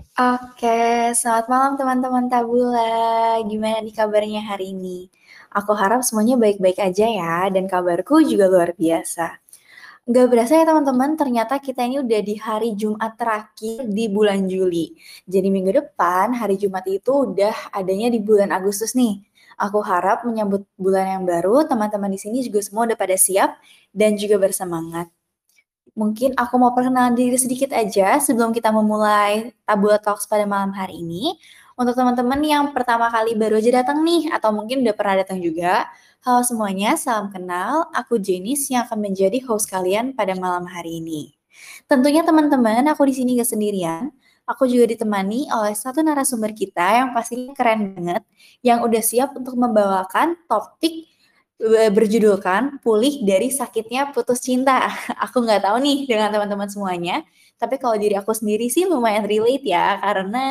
Oke, selamat malam teman-teman Tabula. Gimana nih kabarnya hari ini? Aku harap semuanya baik-baik aja ya, dan kabarku juga luar biasa. Nggak berasa ya teman-teman, ternyata kita ini udah di hari Jumat terakhir di bulan Juli. Jadi minggu depan, hari Jumat itu udah adanya di bulan Agustus nih. Aku harap menyambut bulan yang baru, teman-teman di sini juga semua udah pada siap dan juga bersemangat. Mungkin aku mau perkenalan diri sedikit aja sebelum kita memulai Tabula Talks pada malam hari ini. Untuk teman-teman yang pertama kali baru aja datang nih, atau mungkin udah pernah datang juga, halo semuanya, salam kenal. Aku Jenis yang akan menjadi host kalian pada malam hari ini. Tentunya teman-teman, aku di sini gak sendirian. Aku juga ditemani oleh satu narasumber kita yang pastinya keren banget, yang udah siap untuk membawakan topik berjudulkan Pulih dari Sakitnya Putus Cinta. Aku nggak tahu nih dengan teman-teman semuanya, tapi kalau diri aku sendiri sih lumayan relate ya, karena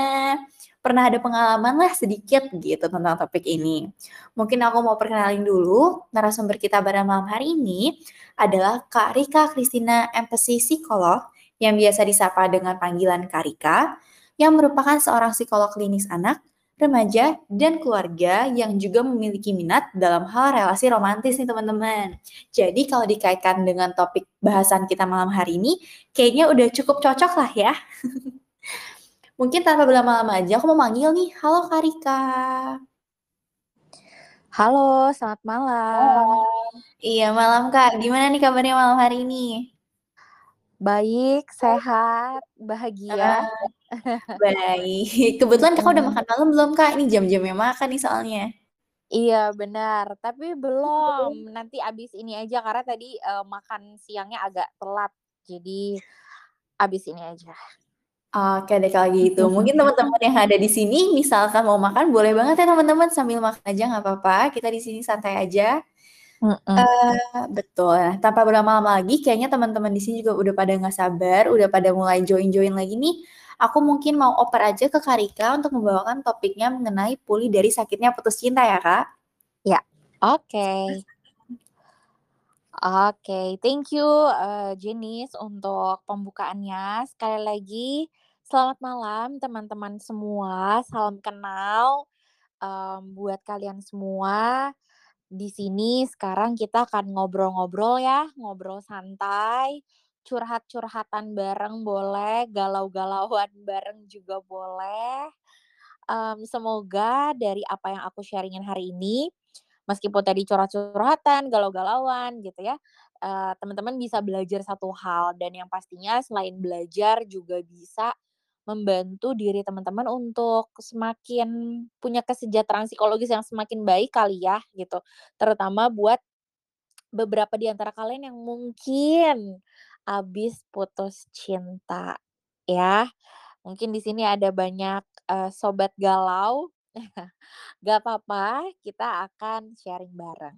pernah ada pengalaman lah sedikit gitu tentang topik ini. Mungkin aku mau perkenalin dulu, narasumber kita pada malam hari ini adalah Kak Rika Kristina Empathy Psikolog, yang biasa disapa dengan panggilan Kak Rika, yang merupakan seorang psikolog klinis anak remaja, dan keluarga yang juga memiliki minat dalam hal relasi romantis nih teman-teman. Jadi kalau dikaitkan dengan topik bahasan kita malam hari ini, kayaknya udah cukup cocok lah ya. Mungkin tanpa berlama-lama aja, aku mau manggil nih. Halo Karika. Halo, selamat malam. Iya, malam Kak. Gimana nih kabarnya malam hari ini? Baik, sehat, bahagia. Uh, baik. Kebetulan Kakak udah makan malam belum, Kak? Ini jam-jamnya makan nih soalnya. Iya, benar. Tapi belum. Nanti abis ini aja karena tadi uh, makan siangnya agak telat. Jadi abis ini aja. Oke deh kalau gitu. Mungkin teman-teman yang ada di sini misalkan mau makan boleh banget ya teman-teman sambil makan aja nggak apa-apa. Kita di sini santai aja. Uh, betul. Nah, tanpa berlama-lama lagi, kayaknya teman-teman di sini juga udah pada nggak sabar, udah pada mulai join-join lagi nih. Aku mungkin mau oper aja ke Karika untuk membawakan topiknya mengenai pulih dari sakitnya putus cinta ya, Kak? Ya, oke. Okay. Oke, okay, thank you uh, Jenis untuk pembukaannya. Sekali lagi, selamat malam teman-teman semua. Salam kenal um, buat kalian semua di sini sekarang kita akan ngobrol-ngobrol ya, ngobrol santai, curhat-curhatan bareng boleh, galau-galauan bareng juga boleh. Um, semoga dari apa yang aku sharingin hari ini, meskipun tadi curhat-curhatan, galau-galauan gitu ya, uh, teman-teman bisa belajar satu hal dan yang pastinya selain belajar juga bisa membantu diri teman-teman untuk semakin punya kesejahteraan psikologis yang semakin baik kali ya gitu. Terutama buat beberapa di antara kalian yang mungkin habis putus cinta ya. Mungkin di sini ada banyak uh, sobat galau. Gak apa-apa, kita akan sharing bareng.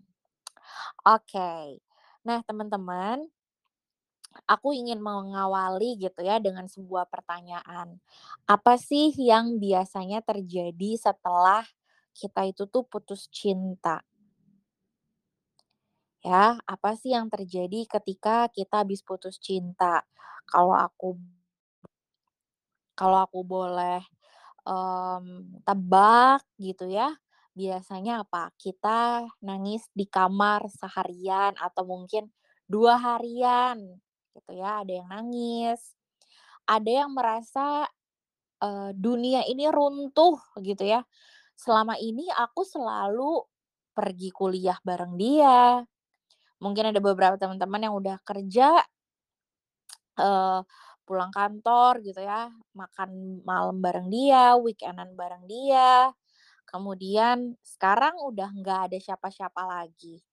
Oke. Nah, teman-teman, aku ingin mengawali gitu ya dengan sebuah pertanyaan. Apa sih yang biasanya terjadi setelah kita itu tuh putus cinta? Ya, apa sih yang terjadi ketika kita habis putus cinta? Kalau aku kalau aku boleh um, tebak gitu ya, biasanya apa? Kita nangis di kamar seharian atau mungkin dua harian gitu ya, ada yang nangis, ada yang merasa uh, dunia ini runtuh gitu ya. Selama ini aku selalu pergi kuliah bareng dia. Mungkin ada beberapa teman-teman yang udah kerja uh, pulang kantor gitu ya, makan malam bareng dia, weekendan bareng dia. Kemudian sekarang udah nggak ada siapa-siapa lagi.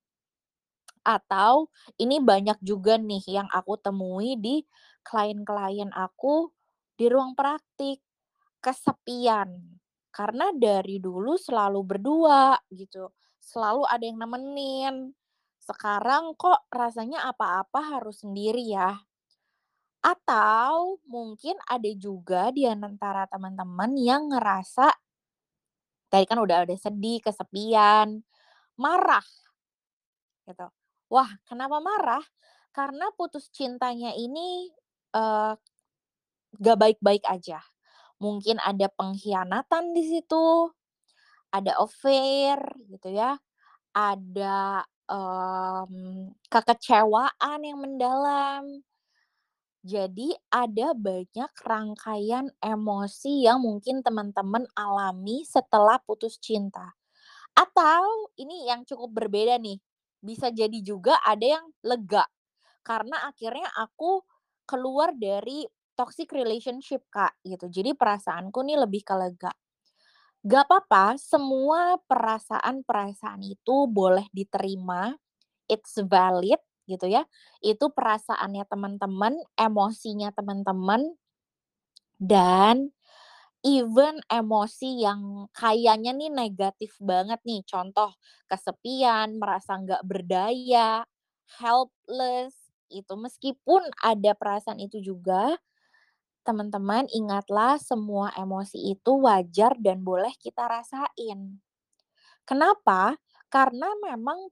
Atau ini banyak juga nih yang aku temui di klien-klien aku di ruang praktik, kesepian. Karena dari dulu selalu berdua gitu, selalu ada yang nemenin. Sekarang kok rasanya apa-apa harus sendiri ya. Atau mungkin ada juga di antara teman-teman yang ngerasa tadi kan udah ada sedih, kesepian, marah gitu. Wah, kenapa marah? Karena putus cintanya ini uh, gak baik-baik aja. mungkin ada pengkhianatan di situ, ada affair gitu ya, ada, mmm, kekecewaan yang mendalam. Jadi ada banyak rangkaian emosi yang mungkin teman-teman alami setelah putus cinta. Atau ini yang cukup berbeda nih, bisa jadi juga ada yang lega, karena akhirnya aku keluar dari toxic relationship, Kak, gitu. Jadi perasaanku nih lebih ke lega. Gak apa-apa, semua perasaan-perasaan itu boleh diterima, it's valid gitu ya. Itu perasaannya teman-teman, emosinya teman-teman, dan even emosi yang kayaknya nih negatif banget nih, contoh kesepian, merasa nggak berdaya, helpless, itu meskipun ada perasaan itu juga, teman-teman ingatlah semua emosi itu wajar dan boleh kita rasain. Kenapa? Karena memang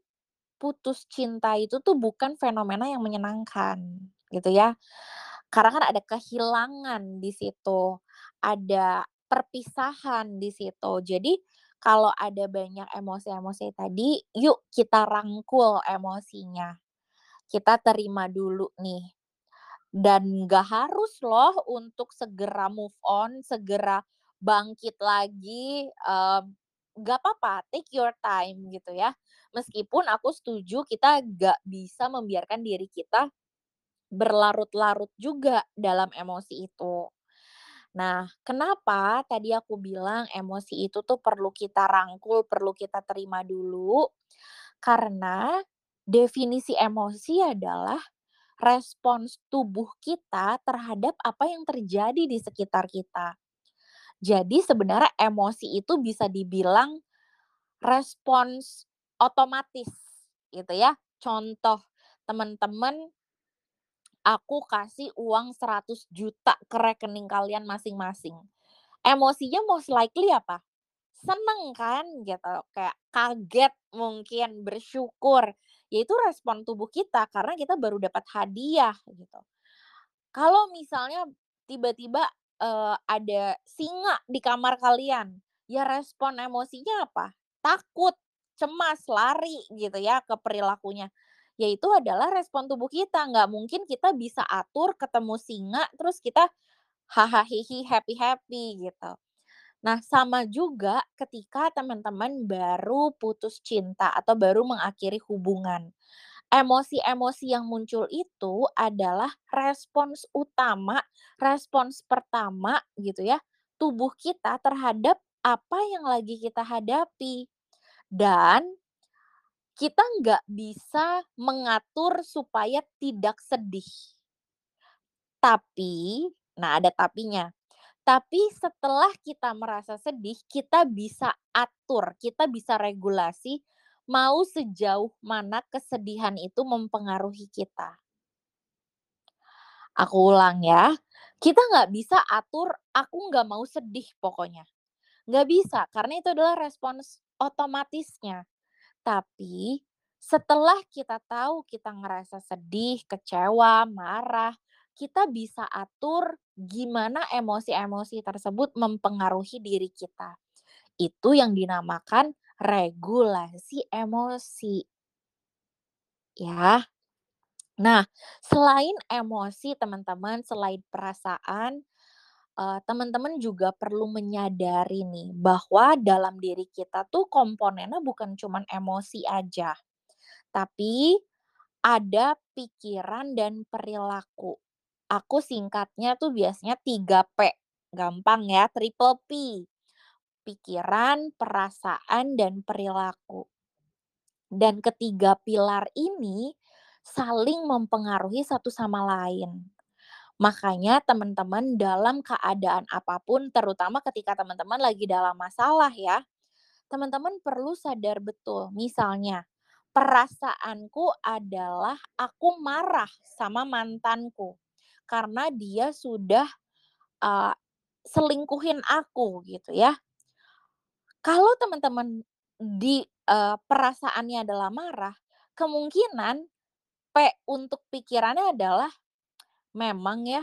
putus cinta itu tuh bukan fenomena yang menyenangkan, gitu ya. Karena kan ada kehilangan di situ, ada perpisahan di situ. Jadi kalau ada banyak emosi-emosi tadi, yuk kita rangkul emosinya. Kita terima dulu nih. Dan nggak harus loh untuk segera move on, segera bangkit lagi, mmm, nggak apa-apa, take your time gitu ya. Meskipun aku setuju kita nggak bisa membiarkan diri kita berlarut-larut juga dalam emosi itu. Nah, kenapa tadi aku bilang emosi itu tuh perlu kita rangkul, perlu kita terima dulu, karena definisi emosi adalah respons tubuh kita terhadap apa yang terjadi di sekitar kita. Jadi sebenarnya emosi itu bisa dibilang respons otomatis gitu ya. Contoh, teman-teman, aku kasih uang seratus juta ke rekening kalian masing-masing. Emosinya most likely apa? Seneng kan gitu, kayak kaget mungkin, bersyukur, ya itu respon tubuh kita karena kita baru dapat hadiah gitu. Kalau misalnya tiba-tiba, eee, ada singa di kamar kalian, ya respon emosinya apa? Takut, cemas, lari gitu ya ke perilakunya. Ya itu adalah respon tubuh kita, nggak mungkin kita bisa atur ketemu singa terus kita haha, hihi, happy-happy gitu. Nah, sama juga ketika teman-teman baru putus cinta atau baru mengakhiri hubungan. Emosi-emosi yang muncul itu adalah respons utama, respons pertama gitu ya, tubuh kita terhadap apa yang lagi kita hadapi. Dan kita nggak bisa mengatur supaya tidak sedih. Tapi, nah ada tapinya, tapi setelah kita merasa sedih, kita bisa atur, kita bisa regulasi mau sejauh mana kesedihan itu mempengaruhi kita. Aku ulang ya, kita nggak bisa atur, "Aku nggak mau sedih pokoknya." Nggak bisa, karena itu adalah respons otomatisnya. Tapi, setelah kita tahu kita ngerasa sedih, kecewa, marah, kita bisa atur gimana emosi-emosi tersebut mempengaruhi diri kita. Itu yang dinamakan regulasi emosi. Ya. Nah, selain emosi teman-teman, selain perasaan, eee, teman-teman juga perlu menyadari nih, bahwa dalam diri kita tuh komponennya bukan cuman emosi aja, tapi ada pikiran dan perilaku. Aku singkatnya tuh biasanya 3P, gampang ya, triple P, pikiran, perasaan, dan perilaku. Dan ketiga pilar ini saling mempengaruhi satu sama lain. Makanya teman-teman dalam keadaan apa pun, terutama ketika teman-teman lagi dalam masalah ya, teman-teman perlu sadar betul, misalnya, perasaanku adalah aku marah sama mantanku, karena dia sudah, eee, selingkuhin aku gitu ya. Kalau teman-teman di, eee, perasaannya adalah marah, kemungkinan P untuk pikirannya adalah, memang ya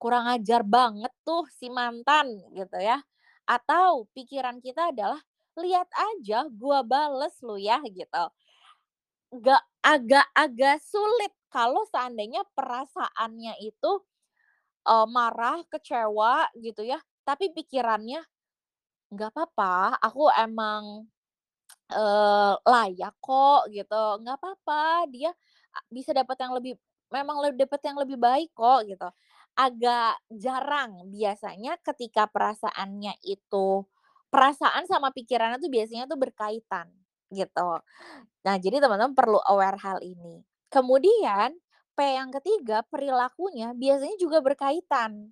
kurang ajar banget tuh si mantan gitu ya. Atau pikiran kita adalah, lihat aja gua bales lu ya gitu. Nggak agak-agak sulit kalau seandainya perasaannya itu, eee, marah, kecewa gitu ya, tapi pikirannya, "Nggak apa-apa, aku emang, eee, layak kok," gitu, "nggak apa-apa, dia bisa dapat yang lebih memang le dapat yang lebih baik kok," gitu. Agak jarang biasanya ketika perasaannya itu perasaan sama pikirannya tuh biasanya tuh berkaitan, gitu. Nah, jadi teman-teman perlu aware hal ini. Kemudian P yang ketiga, perilakunya biasanya juga berkaitan,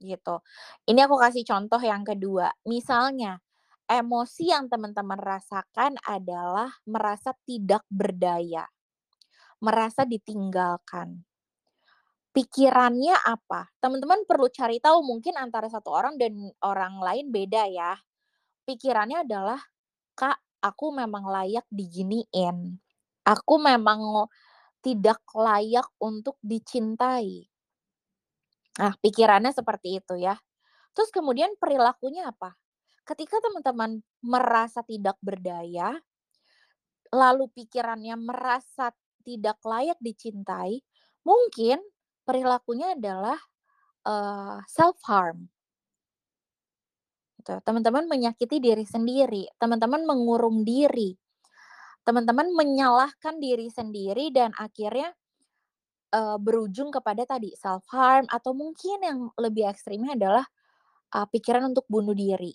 gitu. Ini aku kasih contoh yang kedua, misalnya emosi yang teman-teman rasakan adalah merasa tidak berdaya, merasa ditinggalkan. Pikirannya apa? Teman-teman perlu cari tahu mungkin antara satu orang dan orang lain beda ya. Pikirannya adalah, "Kak, aku memang layak diginiin. Aku memang tidak layak untuk dicintai." Nah, pikirannya seperti itu ya. Terus kemudian perilakunya apa? Ketika teman-teman merasa tidak berdaya, lalu pikirannya merasa tidak layak dicintai, mungkin perilakunya adalah, eee, self harm. Gitu, teman-teman menyakiti diri sendiri, teman-teman mengurung diri, teman-teman menyalahkan diri sendiri dan akhirnya, eee, berujung kepada tadi self harm atau mungkin yang lebih ekstrimnya adalah, eee, pikiran untuk bunuh diri.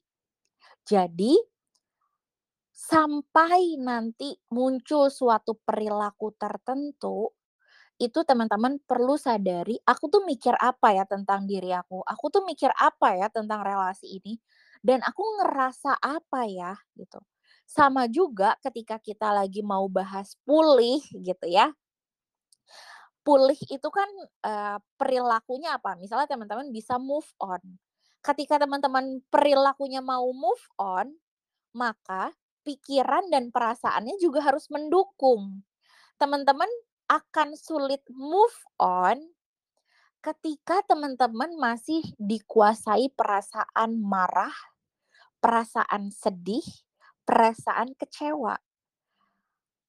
Jadi sampai nanti muncul suatu perilaku tertentu, itu teman-teman perlu sadari, "Aku tuh mikir apa ya tentang diri aku? Aku tuh mikir apa ya tentang relasi ini? Dan aku ngerasa apa ya?" Gitu. Sama juga ketika kita lagi mau bahas pulih gitu ya. Pulih itu kan, eee, perilakunya apa? Misalnya teman-teman bisa move on. Ketika teman-teman perilakunya mau move on, maka pikiran dan perasaannya juga harus mendukung. Teman-teman akan sulit move on ketika teman-teman masih dikuasai perasaan marah, perasaan sedih, perasaan kecewa.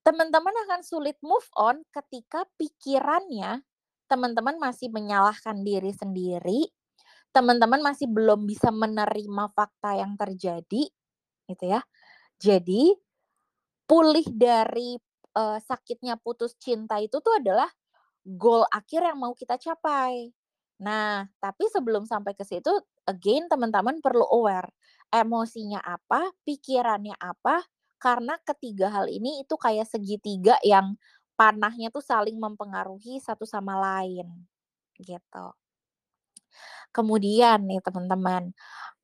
Teman-teman akan sulit move on ketika pikirannya teman-teman masih menyalahkan diri sendiri, teman-teman masih belum bisa menerima fakta yang terjadi, gitu ya. Jadi, pulih dari, eee, sakitnya putus cinta itu tuh adalah goal akhir yang mau kita capai. Nah, tapi sebelum sampai ke situ, again teman-teman perlu aware, emosinya apa, pikirannya apa, karena ketiga hal ini itu kayak segitiga yang panahnya tuh saling mempengaruhi satu sama lain, gitu. Kemudian nih teman-teman,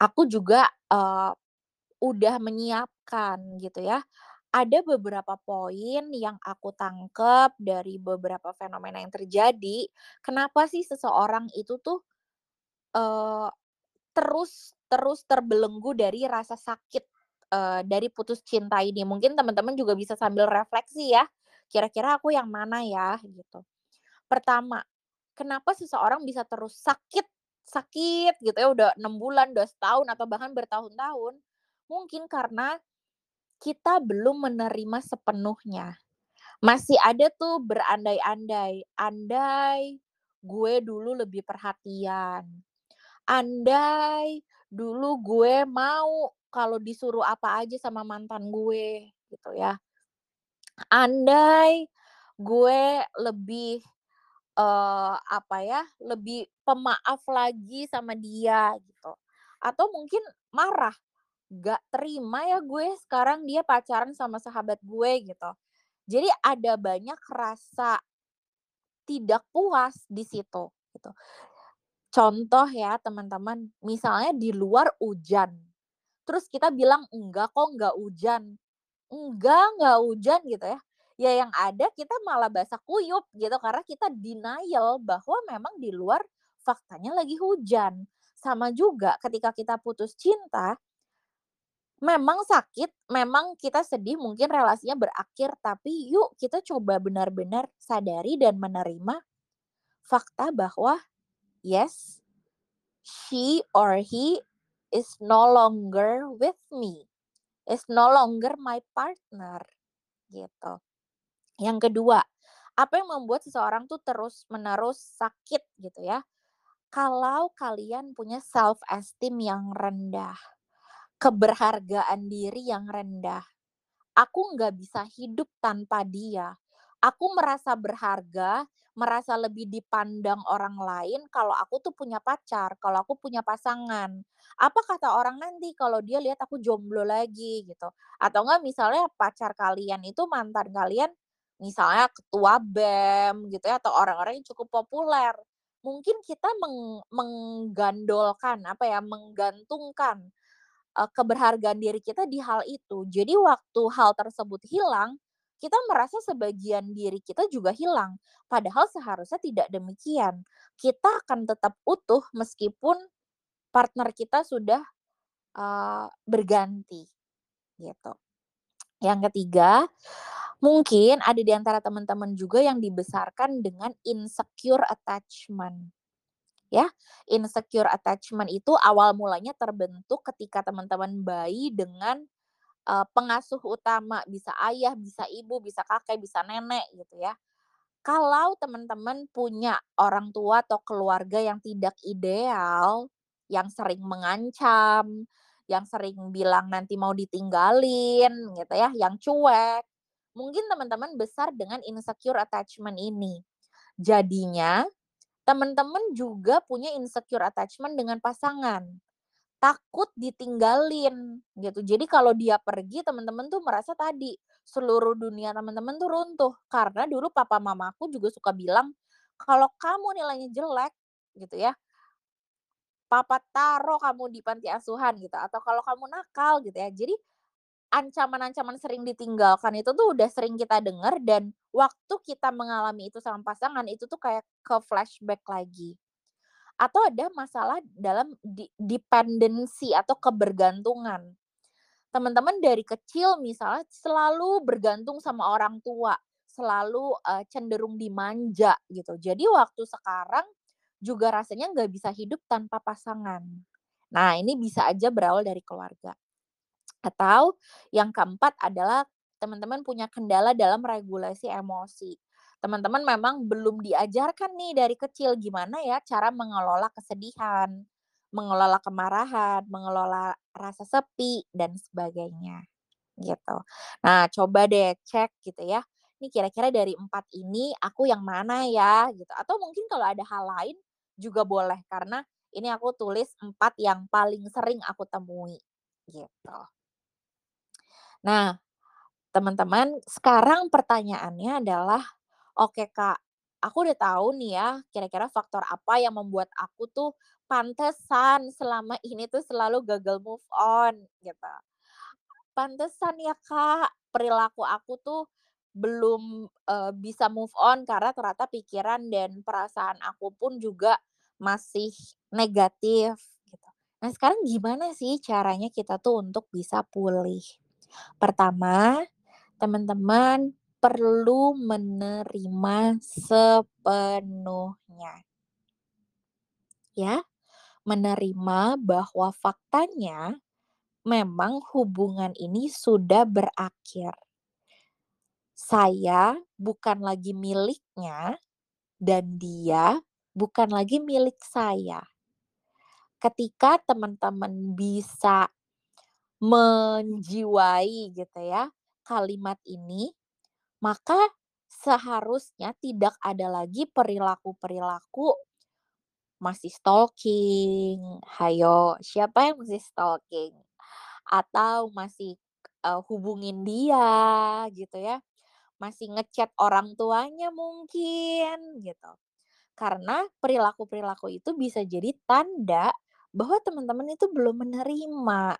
aku juga, eee, udah menyiapkan gitu ya, ada beberapa poin yang aku tangkep dari beberapa fenomena yang terjadi, kenapa sih seseorang itu tuh, eee, terus terus terbelenggu dari rasa sakit, eee, dari putus cinta ini. Mungkin teman-teman juga bisa sambil refleksi ya, kira-kira aku yang mana ya, gitu. Pertama, kenapa seseorang bisa terus sakit sakit gitu ya, udah 6 bulan, udah setahun, atau bahkan bertahun-tahun, mungkin karena kita belum menerima sepenuhnya. Masih ada tuh berandai-andai, "Andai gue dulu lebih perhatian, andai dulu gue mau kalau disuruh apa aja sama mantan gue," gitu ya. "Andai gue lebih, eee, apa ya, lebih pemaaf lagi sama dia," gitu. Atau mungkin marah, "Nggak terima ya gue sekarang dia pacaran sama sahabat gue," gitu. Jadi ada banyak rasa tidak puas di situ, gitu. Contoh ya teman-teman, misalnya di luar hujan, terus kita bilang, "Enggak kok, nggak hujan." "Enggak, nggak hujan," gitu ya. Ya yang ada kita malah basah kuyup gitu, karena kita denial bahwa memang di luar faktanya lagi hujan. Sama juga ketika kita putus cinta memang sakit, memang kita sedih, mungkin relasinya berakhir, tapi yuk kita coba benar-benar sadari dan menerima fakta bahwa, yes she or he is no longer with me, is no longer my partner, gitu. Yang kedua, apa yang membuat seseorang tuh terus-menerus sakit gitu ya? Kalau kalian punya self esteem yang rendah, keberhargaan diri yang rendah. Aku nggak bisa hidup tanpa dia. Aku merasa berharga, merasa lebih dipandang orang lain kalau aku tuh punya pacar, kalau aku punya pasangan. Apa kata orang nanti kalau dia lihat aku jomblo lagi gitu? Atau enggak misalnya pacar kalian itu mantan kalian misalnya ketua BEM gitu ya atau orang-orang yang cukup populer. Mungkin kita meng menggandolkan apa ya, menggantungkan uh, keberhargaan diri kita di hal itu. Jadi waktu hal tersebut hilang, kita merasa sebagian diri kita juga hilang. Padahal seharusnya tidak demikian. Kita akan tetap utuh meskipun partner kita sudah uh, berganti, gitu. Yang ketiga, mungkin ada di antara teman-teman juga yang dibesarkan dengan insecure attachment ya. Insecure attachment itu awal mulanya terbentuk ketika teman-teman bayi dengan uh, pengasuh utama, bisa ayah, bisa ibu, bisa kakek, bisa nenek gitu ya. Kalau teman-teman punya orang tua atau keluarga yang tidak ideal, yang sering mengancam, yang sering bilang nanti mau ditinggalin gitu ya, yang cuek, mungkin teman-teman besar dengan insecure attachment ini. Jadinya teman-teman juga punya insecure attachment dengan pasangan. Takut ditinggalin gitu. Jadi kalau dia pergi teman-teman tuh merasa tadi seluruh dunia teman-teman tuh runtuh karena dulu papa mamaku juga suka bilang kalau kamu nilainya jelek gitu ya papa taruh kamu di panti asuhan gitu atau kalau kamu nakal gitu ya jadi ancaman-ancaman sering ditinggalkan itu tuh udah sering kita dengar dan waktu kita mengalami itu sama pasangan itu tuh kayak ke flashback lagi. Atau ada masalah dalam dependensi atau kebergantungan. Teman-teman dari kecil misalnya selalu bergantung sama orang tua, selalu uh, cenderung dimanja gitu. Jadi waktu sekarang juga rasanya nggak bisa hidup tanpa pasangan. Nah ini bisa aja berawal dari keluarga. Atau yang keempat adalah teman-teman punya kendala dalam regulasi emosi. Teman-teman memang belum diajarkan nih dari kecil gimana ya cara mengelola kesedihan, mengelola kemarahan, mengelola rasa sepi dan sebagainya gitu. Nah, coba deh cek gitu ya. Ini kira-kira dari empat ini aku yang mana ya gitu. Atau mungkin kalau ada hal lain juga boleh karena ini aku tulis empat yang paling sering aku temui gitu. Nah, teman-teman, sekarang pertanyaannya adalah, oke Kak, aku udah tahu nih ya, kira-kira faktor apa yang membuat aku tuh pantesan selama ini tuh selalu gagal move on gitu. Pantesan ya Kak, perilaku aku tuh belum uh, bisa move on karena ternyata pikiran dan perasaan aku pun juga masih negatif gitu. Nah, sekarang gimana sih caranya kita tuh untuk bisa pulih? Pertama, teman-teman perlu menerima sepenuhnya. Ya, menerima bahwa faktanya memang hubungan ini sudah berakhir. Saya bukan lagi miliknya dan dia bukan lagi milik saya. Ketika teman-teman bisa menjiwai gitu ya kalimat ini, maka seharusnya tidak ada lagi perilaku-perilaku masih stalking, hayo siapa yang masih stalking? Atau masih uh, hubungin dia gitu ya, masih ngechat orang tuanya mungkin gitu. Karena perilaku-perilaku itu bisa jadi tanda bahwa teman-teman itu belum menerima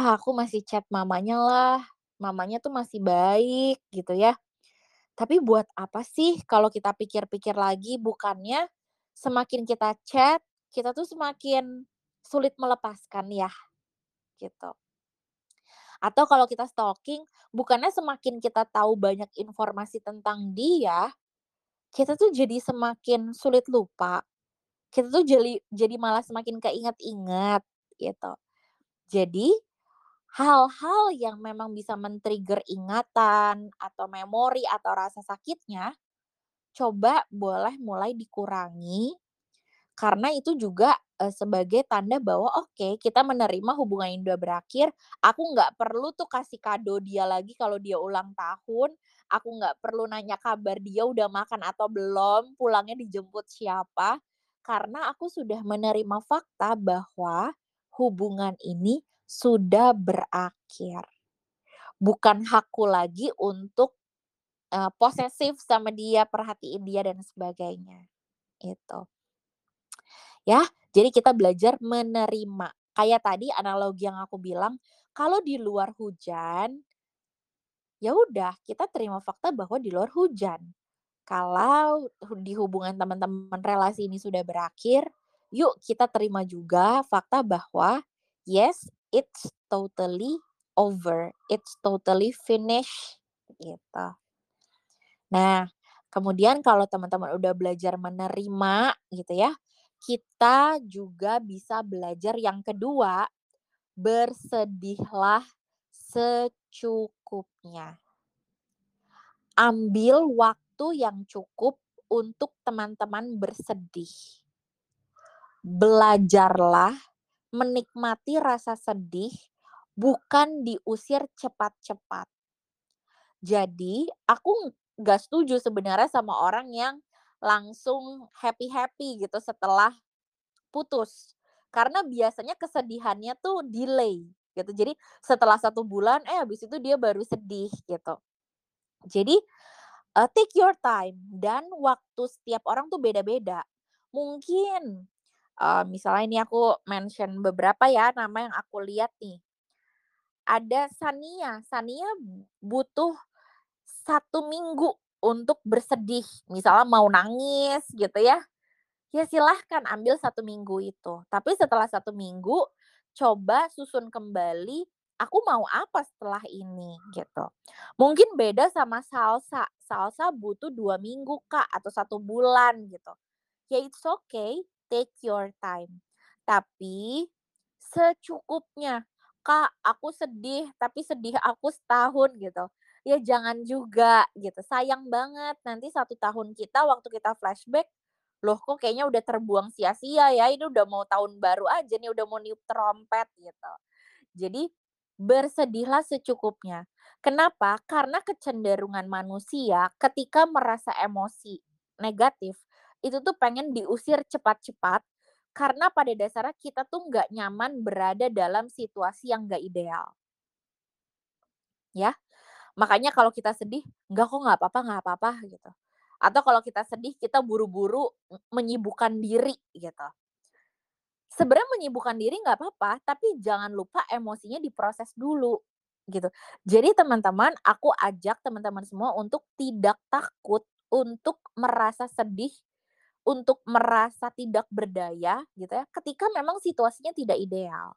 ah aku masih chat mamanya lah, mamanya tuh masih baik gitu ya. Tapi buat apa sih kalau kita pikir-pikir lagi bukannya semakin kita chat, kita tuh semakin sulit melepaskan ya, gitu. Atau kalau kita stalking, bukannya semakin kita tahu banyak informasi tentang dia, kita tuh jadi semakin sulit lupa. kita tuh jeli jadi malah semakin keinget-inget, gitu. Jadi, hal-hal yang memang bisa men-trigger ingatan, atau memori, atau rasa sakitnya, coba boleh mulai dikurangi, karena itu juga, eee, sebagai tanda bahwa, oke, kita menerima hubungan ini udah berakhir, aku nggak perlu tuh kasih kado dia lagi kalau dia ulang tahun, aku nggak perlu nanya kabar dia udah makan atau belum, pulangnya dijemput siapa, karena aku sudah menerima fakta bahwa hubungan ini sudah berakhir. Bukan hakku lagi untuk, eee, posesif sama dia, perhatiin dia, dan sebagainya, itu. Ya, jadi kita belajar menerima. Kayak tadi analogi yang aku bilang, kalau di luar hujan ya udah, kita terima fakta bahwa di luar hujan. Kalau di hubungan teman-teman relasi ini sudah berakhir, yuk kita terima juga fakta bahwa, yes, it's totally over, it's totally finish, gitu. Nah, kemudian kalau teman-teman udah belajar menerima, gitu ya, kita juga bisa belajar yang kedua, bersedihlah secukupnya. Ambil waktu yang cukup untuk teman-teman bersedih. Belajarlah menikmati rasa sedih, bukan diusir cepat-cepat. Jadi, aku nggak setuju sebenarnya sama orang yang langsung happy-happy gitu setelah putus. Karena biasanya kesedihannya tuh delay, gitu. Jadi, setelah 1 bulan, eh habis itu dia baru sedih, gitu. Jadi, eee, take your time, dan waktu setiap orang tuh beda-beda. Mungkin, eee, misalnya ini aku mention beberapa ya, nama yang aku lihat nih. Ada Shania, Shania butuh 1 minggu untuk bersedih, misalnya mau nangis gitu ya, ya silahkan ambil 1 minggu itu. Tapi setelah 1 minggu, coba susun kembali, "Aku mau apa setelah ini?" Gitu. Mungkin beda sama Salsa, Salsa butuh 2 minggu, Kak, atau 1 bulan gitu. Ya it's okay, take your time. Tapi secukupnya, "Kak, aku sedih, tapi sedih aku setahun," gitu. Ya jangan juga gitu, sayang banget nanti 1 tahun kita waktu kita flashback, "Loh kok kayaknya udah terbuang sia-sia ya, ini udah mau tahun baru aja nih, udah mau niup trompet," gitu. Jadi, bersedihlah secukupnya. Kenapa? Karena kecenderungan manusia ketika merasa emosi negatif, itu tuh pengen diusir cepat-cepat, karena pada dasarnya kita tuh nggak nyaman berada dalam situasi yang nggak ideal. Ya. Makanya kalau kita sedih, "Enggak kok, nggak apa-apa nggak apa-apa," gitu. Atau kalau kita sedih, kita buru-buru menyibukkan diri, gitu. Sebenarnya menyibukkan diri nggak apa-apa, tapi jangan lupa emosinya diproses dulu, gitu. Jadi teman-teman, aku ajak teman-teman semua untuk tidak takut untuk merasa sedih, untuk merasa tidak berdaya, gitu ya, ketika memang situasinya tidak ideal.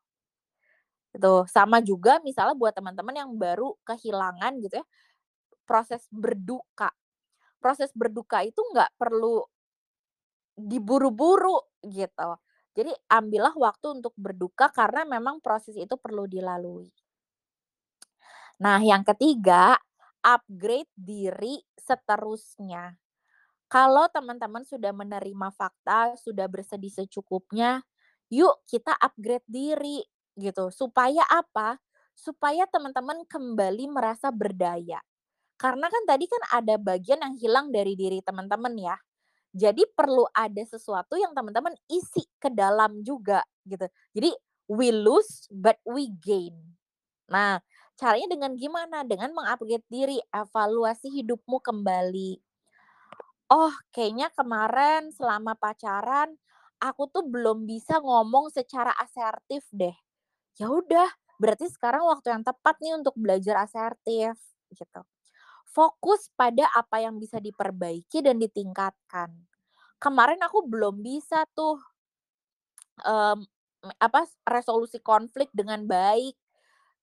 Gitu. Sama juga misalnya buat teman-teman yang baru kehilangan gitu ya, proses berduka. Proses berduka itu nggak perlu diburu-buru, gitu. Jadi ambillah waktu untuk berduka karena memang proses itu perlu dilalui. Nah, yang ketiga, upgrade diri seterusnya. Kalau teman-teman sudah menerima fakta, sudah bersedih secukupnya, yuk kita upgrade diri, gitu. Supaya apa? Supaya teman-teman kembali merasa berdaya. Karena kan tadi kan ada bagian yang hilang dari diri teman-teman ya. Jadi perlu ada sesuatu yang teman-teman isi ke dalam juga, gitu. Jadi, we lose but we gain. Nah, caranya dengan gimana? Dengan meng-upgrade diri, evaluasi hidupmu kembali. "Oh, kayaknya kemarin selama pacaran, aku tuh belum bisa ngomong secara asertif deh." Ya udah, berarti sekarang waktu yang tepat nih untuk belajar asertif, gitu. Fokus pada apa yang bisa diperbaiki dan ditingkatkan. Kemarin aku belum bisa tuh, mmm, apa, resolusi konflik dengan baik.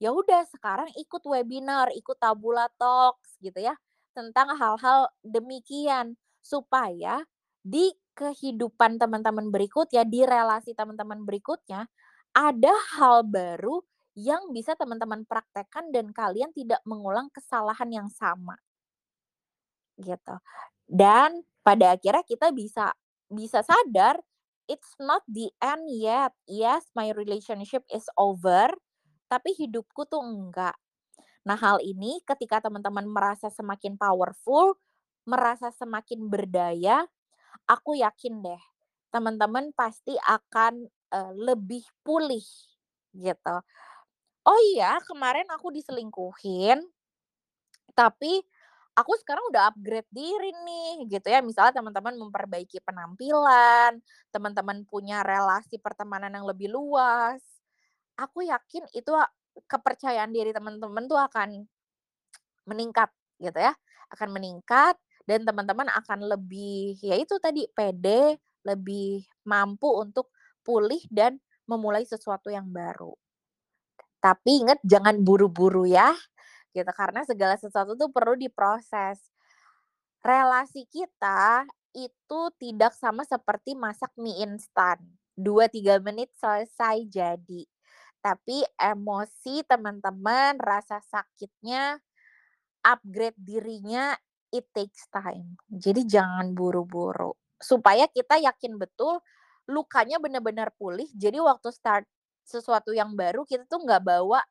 Ya udah sekarang ikut webinar, ikut Tabula Talks gitu ya, tentang hal-hal demikian. Supaya di kehidupan teman-teman berikutnya, di relasi teman-teman berikutnya, ada hal baru yang bisa teman-teman praktekkan dan kalian tidak mengulang kesalahan yang sama. Gitu. Dan pada akhirnya kita bisa bisa sadar, it's not the end yet. Yes, my relationship is over, tapi hidupku tuh enggak. Nah, hal ini ketika teman-teman merasa semakin powerful, merasa semakin berdaya, aku yakin deh, teman-teman pasti akan, eee, lebih pulih, gitu. Oh iya, kemarin aku diselingkuhin tapi aku sekarang udah upgrade diri nih, gitu ya. Misalnya teman-teman memperbaiki penampilan, teman-teman punya relasi pertemanan yang lebih luas, aku yakin itu kepercayaan diri teman-teman tuh akan meningkat, gitu ya, akan meningkat dan teman-teman akan lebih, ya itu tadi, pede, lebih mampu untuk pulih dan memulai sesuatu yang baru. Tapi ingat jangan buru-buru ya, gitu, karena segala sesuatu tuh perlu diproses. Relasi kita itu tidak sama seperti masak mie instan, 2, 3 menit selesai jadi. Tapi emosi teman-teman, rasa sakitnya, upgrade dirinya, it takes time. Jadi jangan buru-buru, supaya kita yakin betul lukanya benar-benar pulih, jadi waktu start sesuatu yang baru, kita tuh nggak bawa,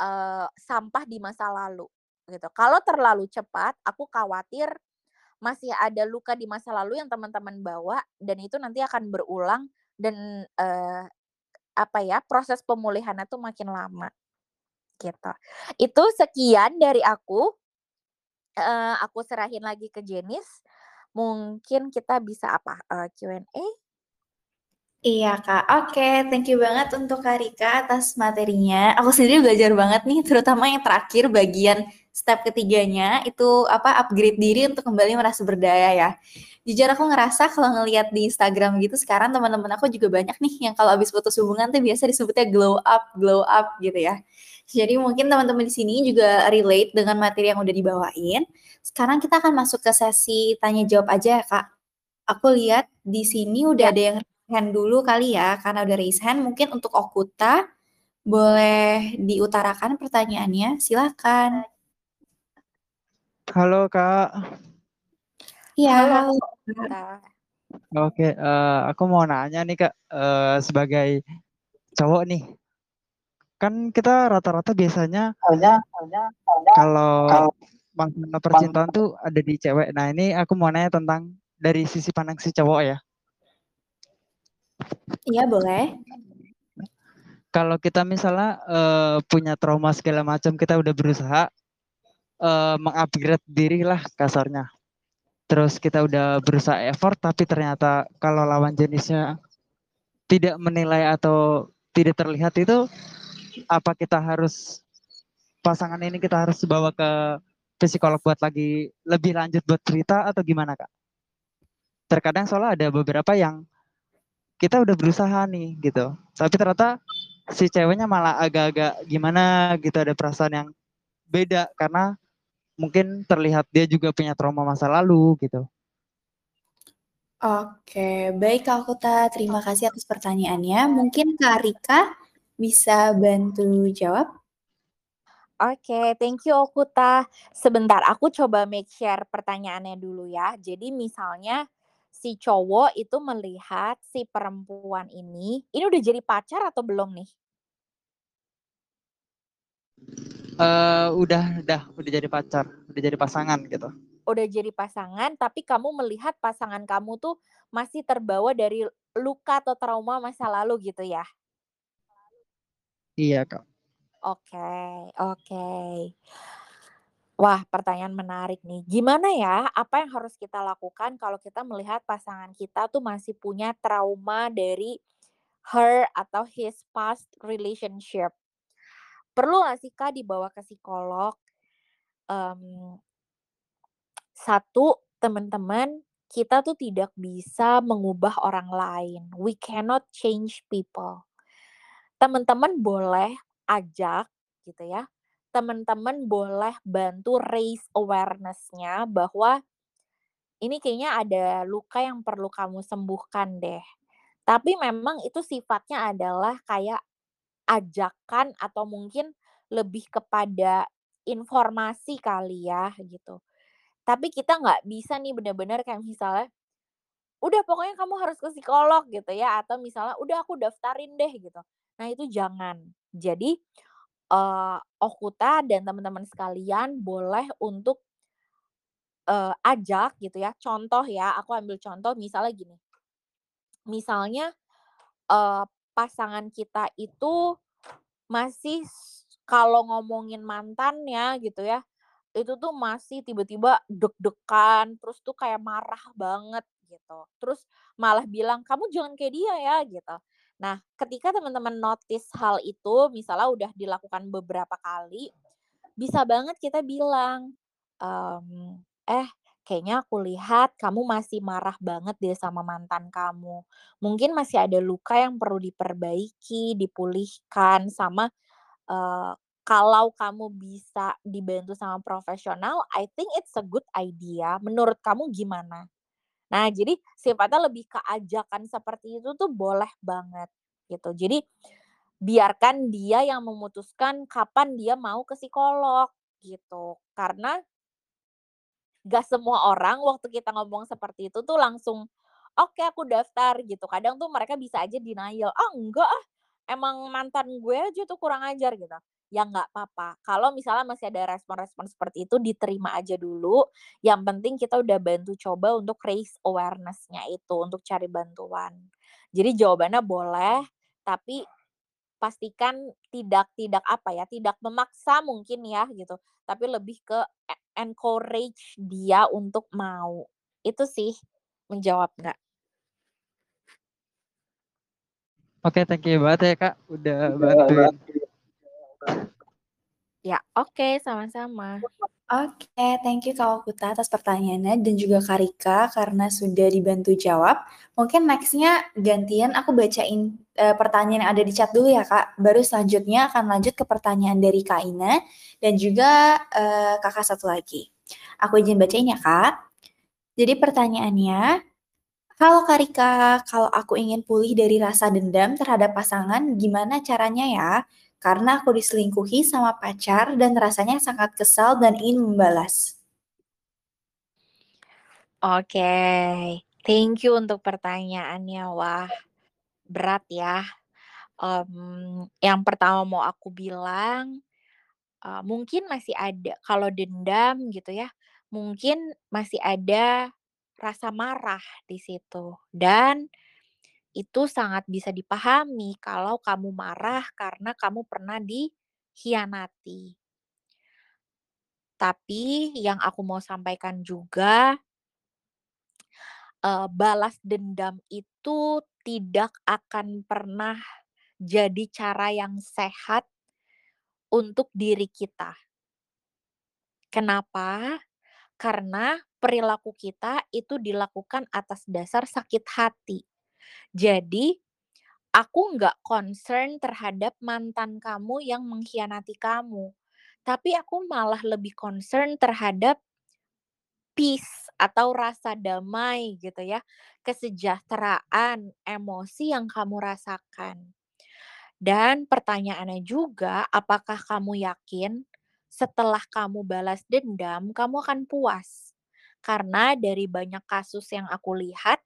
eee, sampah di masa lalu, gitu. Kalau terlalu cepat, aku khawatir masih ada luka di masa lalu yang teman-teman bawa dan itu nanti akan berulang dan, eee, apa ya, proses pemulihannya tuh makin lama, gitu. Itu sekian dari aku. Eee, aku serahin lagi ke Jenice, mungkin kita bisa apa, eee, Q&A? Iya, Kak. Oke, thank you banget untuk Kak Rika atas materinya. Aku sendiri belajar banget nih, terutama yang terakhir bagian step ketiganya, itu apa, upgrade diri untuk kembali merasa berdaya ya. Jujur aku ngerasa kalau ngelihat di Instagram gitu sekarang teman-teman aku juga banyak nih yang kalau habis putus hubungan tuh biasa disebutnya glow up glow up gitu ya. Jadi mungkin teman-teman di sini juga relate dengan materi yang udah dibawain. Sekarang kita akan masuk ke sesi tanya jawab aja ya, Kak. Aku lihat di sini udah Ya. ada yang hand dulu kali ya, karena udah raise hand. Mungkin untuk Okuta, boleh diutarakan pertanyaannya, silakan. Halo, Kak. Iya, Halo. Oke, eee, aku mau nanya nih, Kak, eee, sebagai cowok nih. Kan kita rata-rata biasanya kalau masalah percintaan tuh ada di cewek. Nah, ini aku mau nanya tentang dari sisi pandang si cowok ya. Iya, boleh. Kalau kita misalnya, eee, punya trauma segala macam, kita udah berusaha, eee, meng-upgrade diri lah kasarnya. Terus kita udah berusaha effort, tapi ternyata kalau lawan jenisnya tidak menilai atau tidak terlihat itu, apa kita harus pasangan ini kita harus bawa ke psikolog buat lagi lebih lanjut buat cerita atau gimana, Kak? Terkadang soalnya ada beberapa yang kita udah berusaha nih gitu, tapi ternyata si ceweknya malah agak-agak gimana gitu, ada perasaan yang beda karena mungkin terlihat dia juga punya trauma masa lalu gitu. Oke, baik Kak Okuta, terima kasih atas pertanyaannya. Mungkin Kak Rika bisa bantu jawab? Oke, thank you Okuta. Sebentar, aku coba make share pertanyaannya dulu ya. Jadi misalnya si cowok itu melihat si perempuan ini, ini udah jadi pacar atau belum nih? Eee, udah udah udah jadi pacar, udah jadi pasangan gitu. Udah jadi pasangan, tapi kamu melihat pasangan kamu tuh masih terbawa dari luka atau trauma masa lalu gitu ya? Iya, Kak. Oke oke. Wah, pertanyaan menarik nih. Gimana ya, apa yang harus kita lakukan kalau kita melihat pasangan kita tuh masih punya trauma dari her atau his past relationship? Perlu nggak sih Kak dibawa ke psikolog? Mmm. Satu, teman-teman, kita tuh tidak bisa mengubah orang lain, we cannot change people. Teman-teman boleh ajak gitu ya, teman-teman boleh bantu raise awareness-nya bahwa ini kayaknya ada luka yang perlu kamu sembuhkan deh. Tapi memang itu sifatnya adalah kayak ajakan atau mungkin lebih kepada informasi kali ya gitu. Tapi kita nggak bisa nih bener-bener kayak misalnya, udah pokoknya kamu harus ke psikolog gitu ya, atau misalnya udah aku daftarin deh gitu. Nah itu jangan. Jadi uh, Okuta dan teman-teman sekalian boleh untuk uh, ajak gitu ya. Contoh ya, aku ambil contoh misalnya gini. Misalnya uh, pasangan kita itu masih kalau ngomongin mantannya gitu ya, itu tuh masih tiba-tiba deg-degan, terus tuh kayak marah banget gitu. Terus malah bilang, "Kamu jangan kayak dia ya," gitu. Nah, ketika teman-teman notice hal itu, misalnya udah dilakukan beberapa kali, bisa banget kita bilang, um, "Eh, kayaknya aku lihat kamu masih marah banget deh sama mantan kamu. Mungkin masih ada luka yang perlu diperbaiki, dipulihkan sama uh, kalau kamu bisa dibantu sama profesional, I think it's a good idea. Menurut kamu gimana? Nah, jadi sifatnya lebih ke ajakan seperti itu tuh boleh banget gitu. Jadi biarkan dia yang memutuskan kapan dia mau ke psikolog gitu. Karena gak semua orang waktu kita ngomong seperti itu tuh langsung oke okay, aku daftar gitu. Kadang tuh mereka bisa aja denial. Ah enggak ah emang mantan gue aja tuh kurang ajar gitu. Ya nggak apa-apa. Kalau misalnya masih ada respon-respon seperti itu, diterima aja dulu. Yang penting kita udah bantu coba untuk raise awareness-nya itu, untuk cari bantuan. Jadi jawabannya boleh, tapi pastikan tidak tidak apa ya, tidak memaksa mungkin ya gitu, tapi lebih ke e, encourage dia untuk mau. Itu sih menjawab nggak? Oke, thank you banget ya Kak, udah bantuin. Ya, oke, sama-sama. Oke, thank you Kak Okuta atas pertanyaannya dan juga Kak Rika karena sudah dibantu jawab. Mungkin nextnya gantian aku bacain uh, pertanyaan yang ada di chat dulu ya Kak. Baru selanjutnya akan lanjut ke pertanyaan dari Kak Ina dan juga uh, kakak satu lagi. Aku izin bacain ya Kak. Jadi pertanyaannya, Halo Karika, kalau aku ingin pulih dari rasa dendam terhadap pasangan, gimana caranya ya? Karena aku diselingkuhi sama pacar dan rasanya sangat kesal dan ingin membalas. Oke, thank you untuk pertanyaannya. Wah, berat ya. Um, yang pertama mau aku bilang, uh, mungkin masih ada kalau dendam gitu ya, mungkin masih ada rasa marah di situ dan itu sangat bisa dipahami kalau kamu marah karena kamu pernah dikhianati. Tapi yang aku mau sampaikan juga uh, balas dendam itu tidak akan pernah jadi cara yang sehat untuk diri kita. Kenapa? Karena perilaku kita itu dilakukan atas dasar sakit hati. Jadi, aku nggak concern terhadap mantan kamu yang mengkhianati kamu. Tapi aku malah lebih concern terhadap peace atau rasa damai gitu ya. Kesejahteraan, emosi yang kamu rasakan. Dan pertanyaannya juga, apakah kamu yakin setelah kamu balas dendam, kamu akan puas. Karena dari banyak kasus yang aku lihat,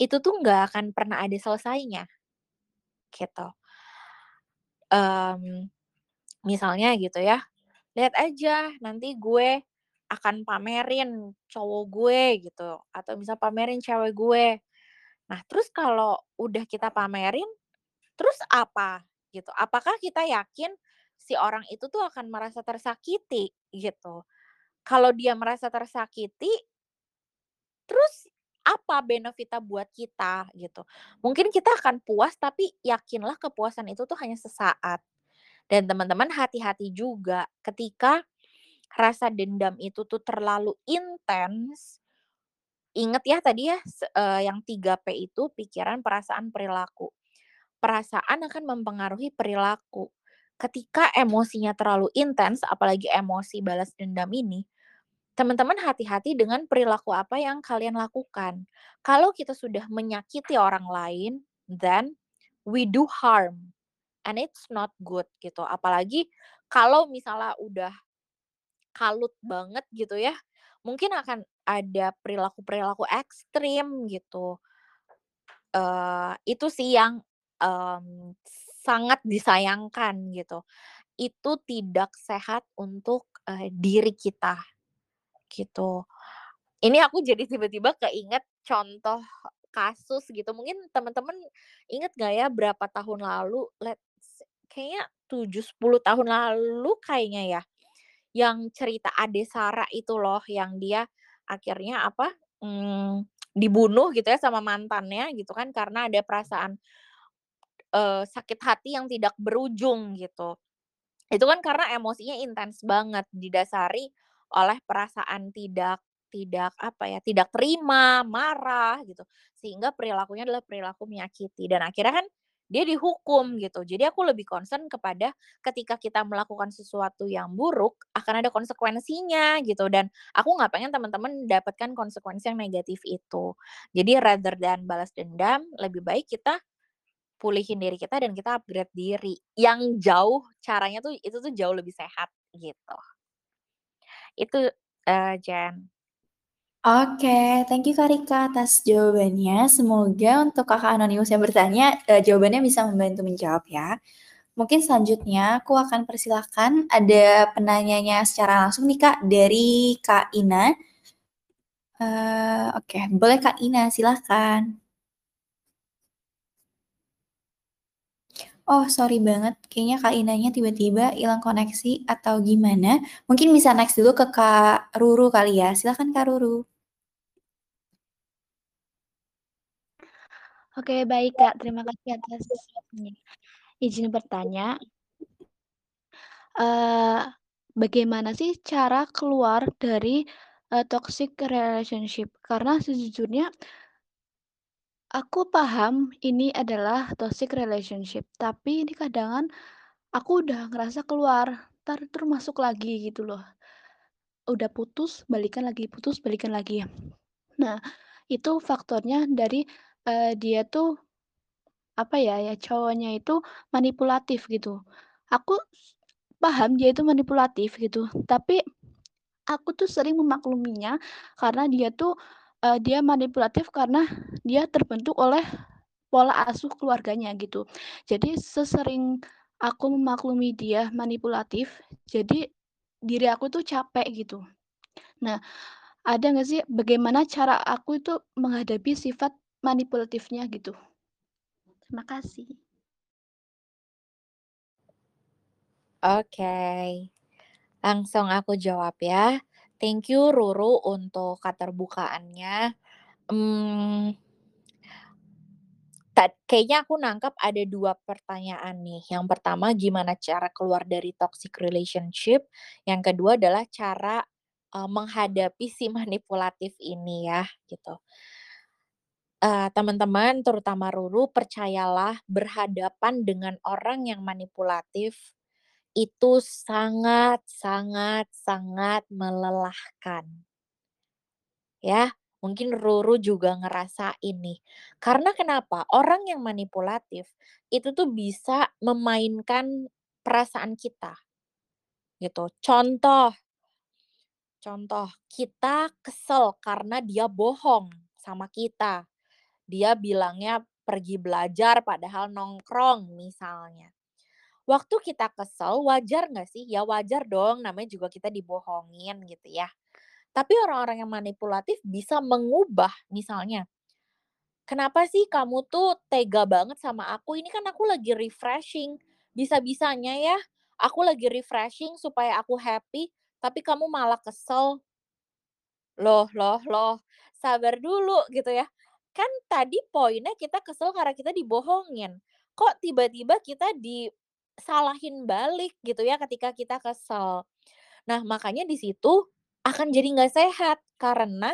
itu tuh nggak akan pernah ada selesainya. Gitu. Um, misalnya gitu ya, lihat aja nanti gue akan pamerin cowok gue gitu, atau bisa pamerin cewek gue. Nah, terus kalau udah kita pamerin, terus apa gitu? Apakah kita yakin si orang itu tuh akan merasa tersakiti gitu. Kalau dia merasa tersakiti, terus apa benefitnya buat kita gitu. Mungkin kita akan puas tapi yakinlah kepuasan itu tuh hanya sesaat. Dan teman-teman hati-hati juga ketika rasa dendam itu tuh terlalu intens. Ingat ya tadi ya uh, yang 3P itu pikiran, perasaan, perilaku. Perasaan akan mempengaruhi perilaku ketika emosinya terlalu intens, apalagi emosi balas dendam ini, teman-teman hati-hati dengan perilaku apa yang kalian lakukan. Kalau kita sudah menyakiti orang lain, then we do harm and it's not good gitu. Apalagi kalau misalnya udah kalut banget gitu ya, mungkin akan ada perilaku-perilaku ekstrim gitu. Uh, itu sih yang um, sangat disayangkan gitu. Itu tidak sehat untuk uh, diri kita gitu. Ini aku jadi tiba-tiba keinget contoh kasus gitu. Mungkin teman-teman inget gak ya berapa tahun lalu, let's kayaknya 7-10 tahun lalu kayaknya ya, yang cerita Ade Sara itu loh, yang dia akhirnya apa, hmm, dibunuh gitu ya sama mantannya gitu kan karena ada perasaan uh, sakit hati yang tidak berujung gitu. Itu kan karena emosinya intens banget didasari oleh perasaan tidak tidak apa ya, tidak terima, marah gitu. Sehingga perilakunya adalah perilaku menyakiti dan akhirnya kan dia dihukum gitu. Jadi aku lebih concern kepada ketika kita melakukan sesuatu yang buruk akan ada konsekuensinya gitu dan aku nggak pengen teman-teman dapatkan konsekuensi yang negatif itu. Jadi rather than balas dendam, lebih baik kita pulihin diri kita dan kita upgrade diri. Yang jauh caranya tuh itu tuh jauh lebih sehat gitu. Itu uh, Jen. Oke, thank you Kak Rika atas jawabannya. Semoga untuk Kakak Anonimus yang bertanya, uh, jawabannya bisa membantu menjawab ya. Mungkin selanjutnya aku akan persilahkan ada penanyanya secara langsung nih Kak, dari Kak Ina. Uh, Oke, boleh Kak Ina, silahkan. Oh, sorry banget, kayaknya Kak Inanya tiba-tiba hilang koneksi atau gimana. Mungkin bisa next dulu ke Kak Ruru kali ya. Silahkan Kak Ruru. Oke, baik Kak. Terima kasih atas izin bertanya. Uh, bagaimana sih cara keluar dari uh, toxic relationship? Karena sejujurnya Aku paham ini adalah toxic relationship, tapi ini kadang aku udah ngerasa keluar, ntar terus masuk lagi gitu loh. Udah putus, balikan lagi, putus, balikan lagi. Nah, itu faktornya dari uh, dia tuh apa ya ya cowoknya itu manipulatif gitu. Aku paham dia itu manipulatif gitu, tapi aku tuh sering memakluminya karena dia tuh uh, dia manipulatif karena dia terbentuk oleh pola asuh keluarganya gitu. Jadi sesering aku memaklumi dia manipulatif, jadi diri aku tuh capek gitu. Nah, ada nggak sih bagaimana cara aku itu menghadapi sifat manipulatifnya gitu? Terima kasih. Oke, langsung aku jawab ya. Thank you Ruru untuk keterbukaannya. Hmm, kayaknya aku nangkap ada dua pertanyaan nih. Yang pertama gimana cara keluar dari toxic relationship, yang kedua adalah cara, uh, menghadapi si manipulatif ini ya, gitu. Uh, teman-teman, terutama Ruru, percayalah berhadapan dengan orang yang manipulatif itu sangat sangat sangat melelahkan. Ya, mungkin Ruru juga ngerasa ini. Karena kenapa? Orang yang manipulatif itu tuh bisa memainkan perasaan kita. Gitu. Contoh contoh, kita kesel karena dia bohong sama kita. Dia bilangnya pergi belajar padahal nongkrong misalnya. Waktu kita kesel, wajar nggak sih? Ya wajar dong, namanya juga kita dibohongin gitu ya. Tapi orang-orang yang manipulatif bisa mengubah misalnya, "Kenapa sih kamu tuh tega banget sama aku? Ini kan aku lagi refreshing. Bisa-bisanya ya, aku lagi refreshing supaya aku happy, tapi kamu malah kesel." Loh loh loh, sabar dulu gitu ya. Kan tadi poinnya kita kesel karena kita dibohongin. Kok tiba-tiba kita di salahin balik gitu ya ketika kita kesel. Nah, makanya di situ akan jadi nggak sehat karena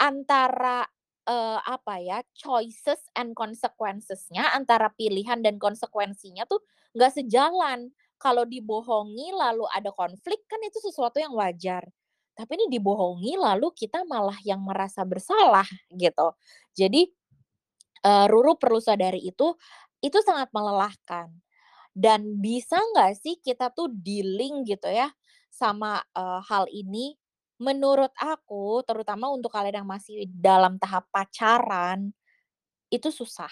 antara uh, apa ya choices and consequences-nya antara pilihan dan konsekuensinya tuh nggak sejalan. Kalau dibohongi lalu ada konflik kan itu sesuatu yang wajar. Tapi ini dibohongi lalu kita malah yang merasa bersalah gitu. Jadi, uh, Ruru perlu sadari itu, itu sangat melelahkan. Dan bisa nggak sih kita tuh dealing gitu ya sama, uh, hal ini? Menurut aku, terutama untuk kalian yang masih dalam tahap pacaran, itu susah.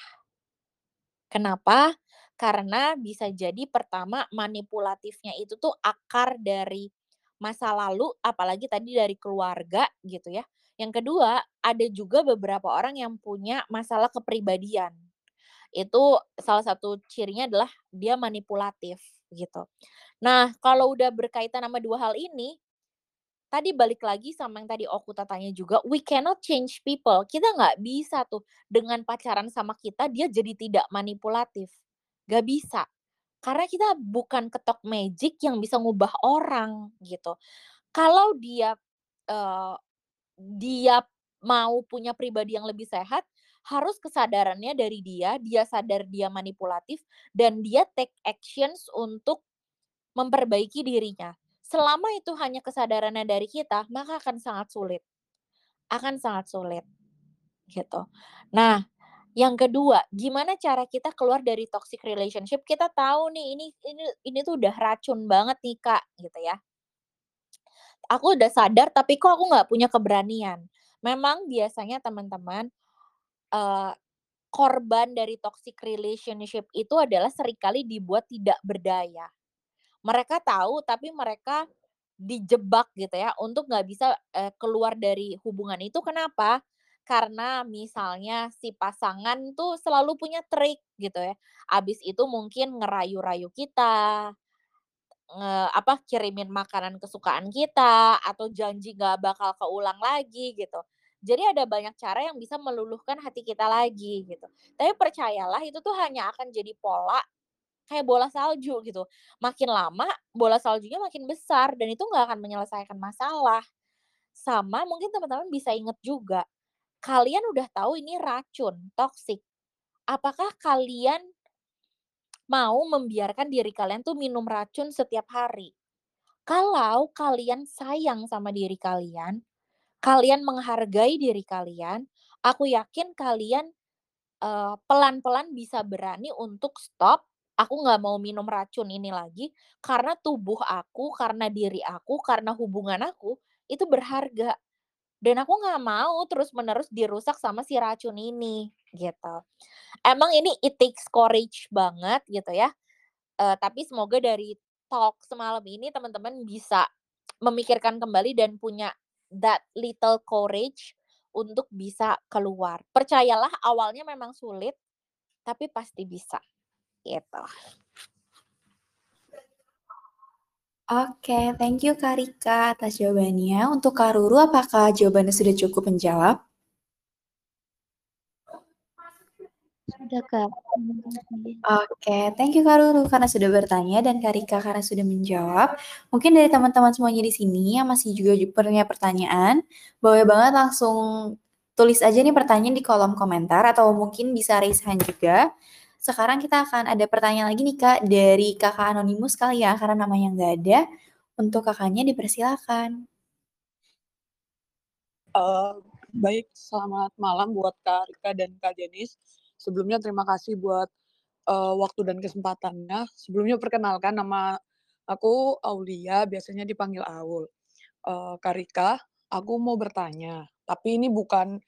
Kenapa? Karena bisa jadi pertama manipulatifnya itu tuh akar dari masa lalu, apalagi tadi dari keluarga gitu ya. Yang kedua, ada juga beberapa orang yang punya masalah kepribadian. Itu salah satu cirinya adalah dia manipulatif gitu. Nah, kalau udah berkaitan sama dua hal ini, tadi balik lagi sama yang tadi aku tanya juga, we cannot change people. Kita nggak bisa tuh dengan pacaran sama kita dia jadi tidak manipulatif. Gak bisa. Karena kita bukan ketok magic yang bisa ngubah orang gitu. Kalau dia uh, dia mau punya pribadi yang lebih sehat, harus kesadarannya dari dia, dia sadar dia manipulatif dan dia take actions untuk memperbaiki dirinya. Selama itu hanya kesadarannya dari kita, maka akan sangat sulit. Akan sangat sulit. Gitu. Nah, yang kedua, gimana cara kita keluar dari toxic relationship? Kita tahu nih ini ini ini tuh udah racun banget nih, Kak, gitu ya. Aku udah sadar tapi kok aku nggak punya keberanian. Memang biasanya teman-teman uh, korban dari toxic relationship itu adalah sering kali dibuat tidak berdaya. Mereka tahu tapi mereka dijebak gitu ya untuk nggak bisa uh, keluar dari hubungan itu kenapa? Karena misalnya si pasangan tuh selalu punya trik gitu ya. Abis itu mungkin ngerayu-rayu kita, nge apa, kirimin makanan kesukaan kita, atau janji nggak bakal keulang lagi gitu. Jadi ada banyak cara yang bisa meluluhkan hati kita lagi gitu. Tapi percayalah itu tuh hanya akan jadi pola kayak bola salju gitu. Makin lama bola saljunya makin besar dan itu nggak akan menyelesaikan masalah. Sama mungkin teman-teman bisa inget juga, kalian udah tahu ini racun, toksik. Apakah kalian mau membiarkan diri kalian tuh minum racun setiap hari? Kalau kalian sayang sama diri kalian, kalian menghargai diri kalian, aku yakin kalian pelan pelan-pelan bisa berani untuk stop aku nggak mau minum racun ini lagi karena tubuh aku, karena diri aku, karena hubungan aku itu berharga. Dan aku nggak mau terus-menerus dirusak sama si racun ini gitu. Emang ini it takes courage banget gitu ya. Uh, tapi semoga dari talk semalam ini teman-teman bisa memikirkan kembali dan punya that little courage untuk bisa keluar. Percayalah awalnya memang sulit, tapi pasti bisa gitu. Oke, thank you Kak Rika atas jawabannya. Untuk Kak Ruru, apakah jawabannya sudah cukup menjawab? Sudah, Kak. Oke, thank you Kak Ruru karena sudah bertanya dan Kak Rika karena sudah menjawab. Mungkin dari teman-teman semuanya di sini yang masih juga punya pertanyaan, boleh banget langsung tulis aja nih pertanyaan di kolom komentar atau mungkin bisa raise hand juga. Sekarang kita akan ada pertanyaan lagi nih Kak dari Kakak Anonimus kali ya karena namanya nggak ada. Untuk kakaknya dipersilakan. Uh, baik, selamat malam buat Kak Rika dan Kak Jenis. Sebelumnya terima kasih buat uh, waktu dan kesempatannya. Sebelumnya perkenalkan nama aku Aulia, biasanya dipanggil Aul. Uh, Kak Rika, aku mau bertanya, tapi ini bukan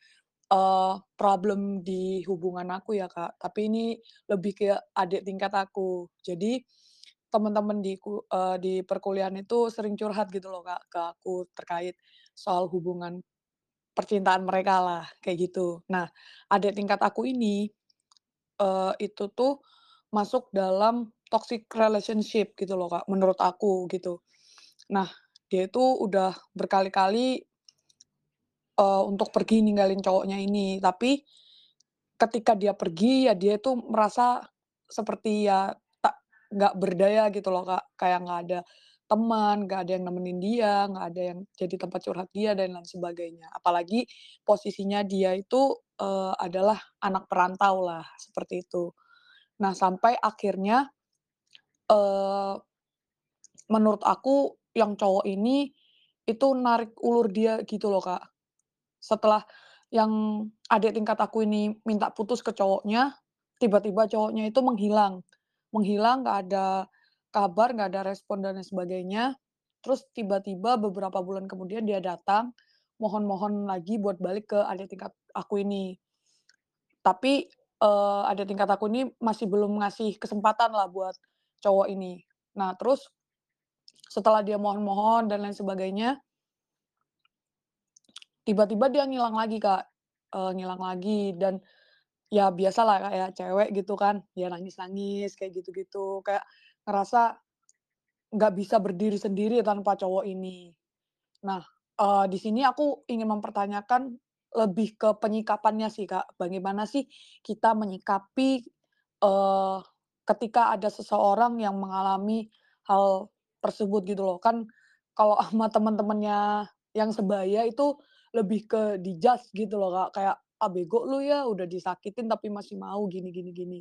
uh, problem di hubungan aku ya, Kak, tapi ini lebih ke adik tingkat aku. Jadi, teman-teman di uh, di perkuliahan itu sering curhat gitu loh, Kak, ke aku terkait soal hubungan percintaan mereka lah, kayak gitu. Nah, adik tingkat aku ini, uh, itu tuh masuk dalam toxic relationship gitu loh, Kak, menurut aku gitu. Nah, dia itu udah berkali-kali uh, untuk pergi ninggalin cowoknya ini. Tapi ketika dia pergi ya dia itu merasa seperti ya tak nggak berdaya gitu loh Kak, kayak nggak ada teman, nggak ada yang nemenin dia, nggak ada yang jadi tempat curhat dia dan lain sebagainya. Apalagi posisinya dia itu, uh, adalah anak perantau lah, seperti itu. Nah, sampai akhirnya, uh, menurut aku yang cowok ini itu narik ulur dia gitu loh, Kak. Setelah yang adik tingkat aku ini minta putus ke cowoknya, tiba-tiba cowoknya itu menghilang. Menghilang, nggak ada kabar, nggak ada respon dan sebagainya. Terus tiba-tiba beberapa bulan kemudian dia datang, mohon-mohon lagi buat balik ke adik tingkat aku ini. Tapi, eee, adik tingkat aku ini masih belum ngasih kesempatan lah buat cowok ini. Nah terus setelah dia mohon-mohon dan lain sebagainya tiba-tiba dia ngilang lagi, Kak, eee, ngilang lagi dan ya biasalah kayak cewek gitu kan, ya nangis-nangis kayak gitu-gitu, kayak ngerasa nggak bisa berdiri sendiri tanpa cowok ini. Nah, eee, di sini aku ingin mempertanyakan lebih ke penyikapannya sih, Kak. Bagaimana sih kita menyikapi, eee, ketika ada seseorang yang mengalami hal tersebut gitu loh. Kan kalau sama teman-temannya yang sebaya itu lebih ke di-judge gitu loh, Kak, kayak, "Ah, bego lu ya, udah disakitin tapi masih mau gini gini gini."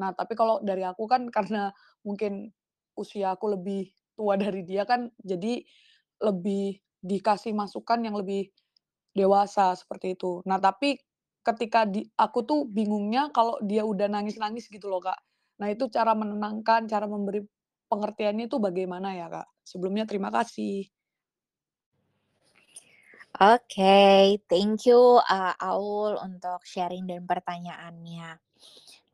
Nah, tapi kalau dari aku kan karena mungkin usia aku lebih tua dari dia kan, jadi lebih dikasih masukan yang lebih dewasa, seperti itu. Nah, tapi ketika di aku tuh bingungnya kalau dia udah nangis-nangis gitu loh, Kak. Nah, itu cara menenangkan, cara memberi pengertiannya itu bagaimana ya, Kak? Sebelumnya terima kasih. Oke, thank you, eee, Aul untuk sharing dan pertanyaannya.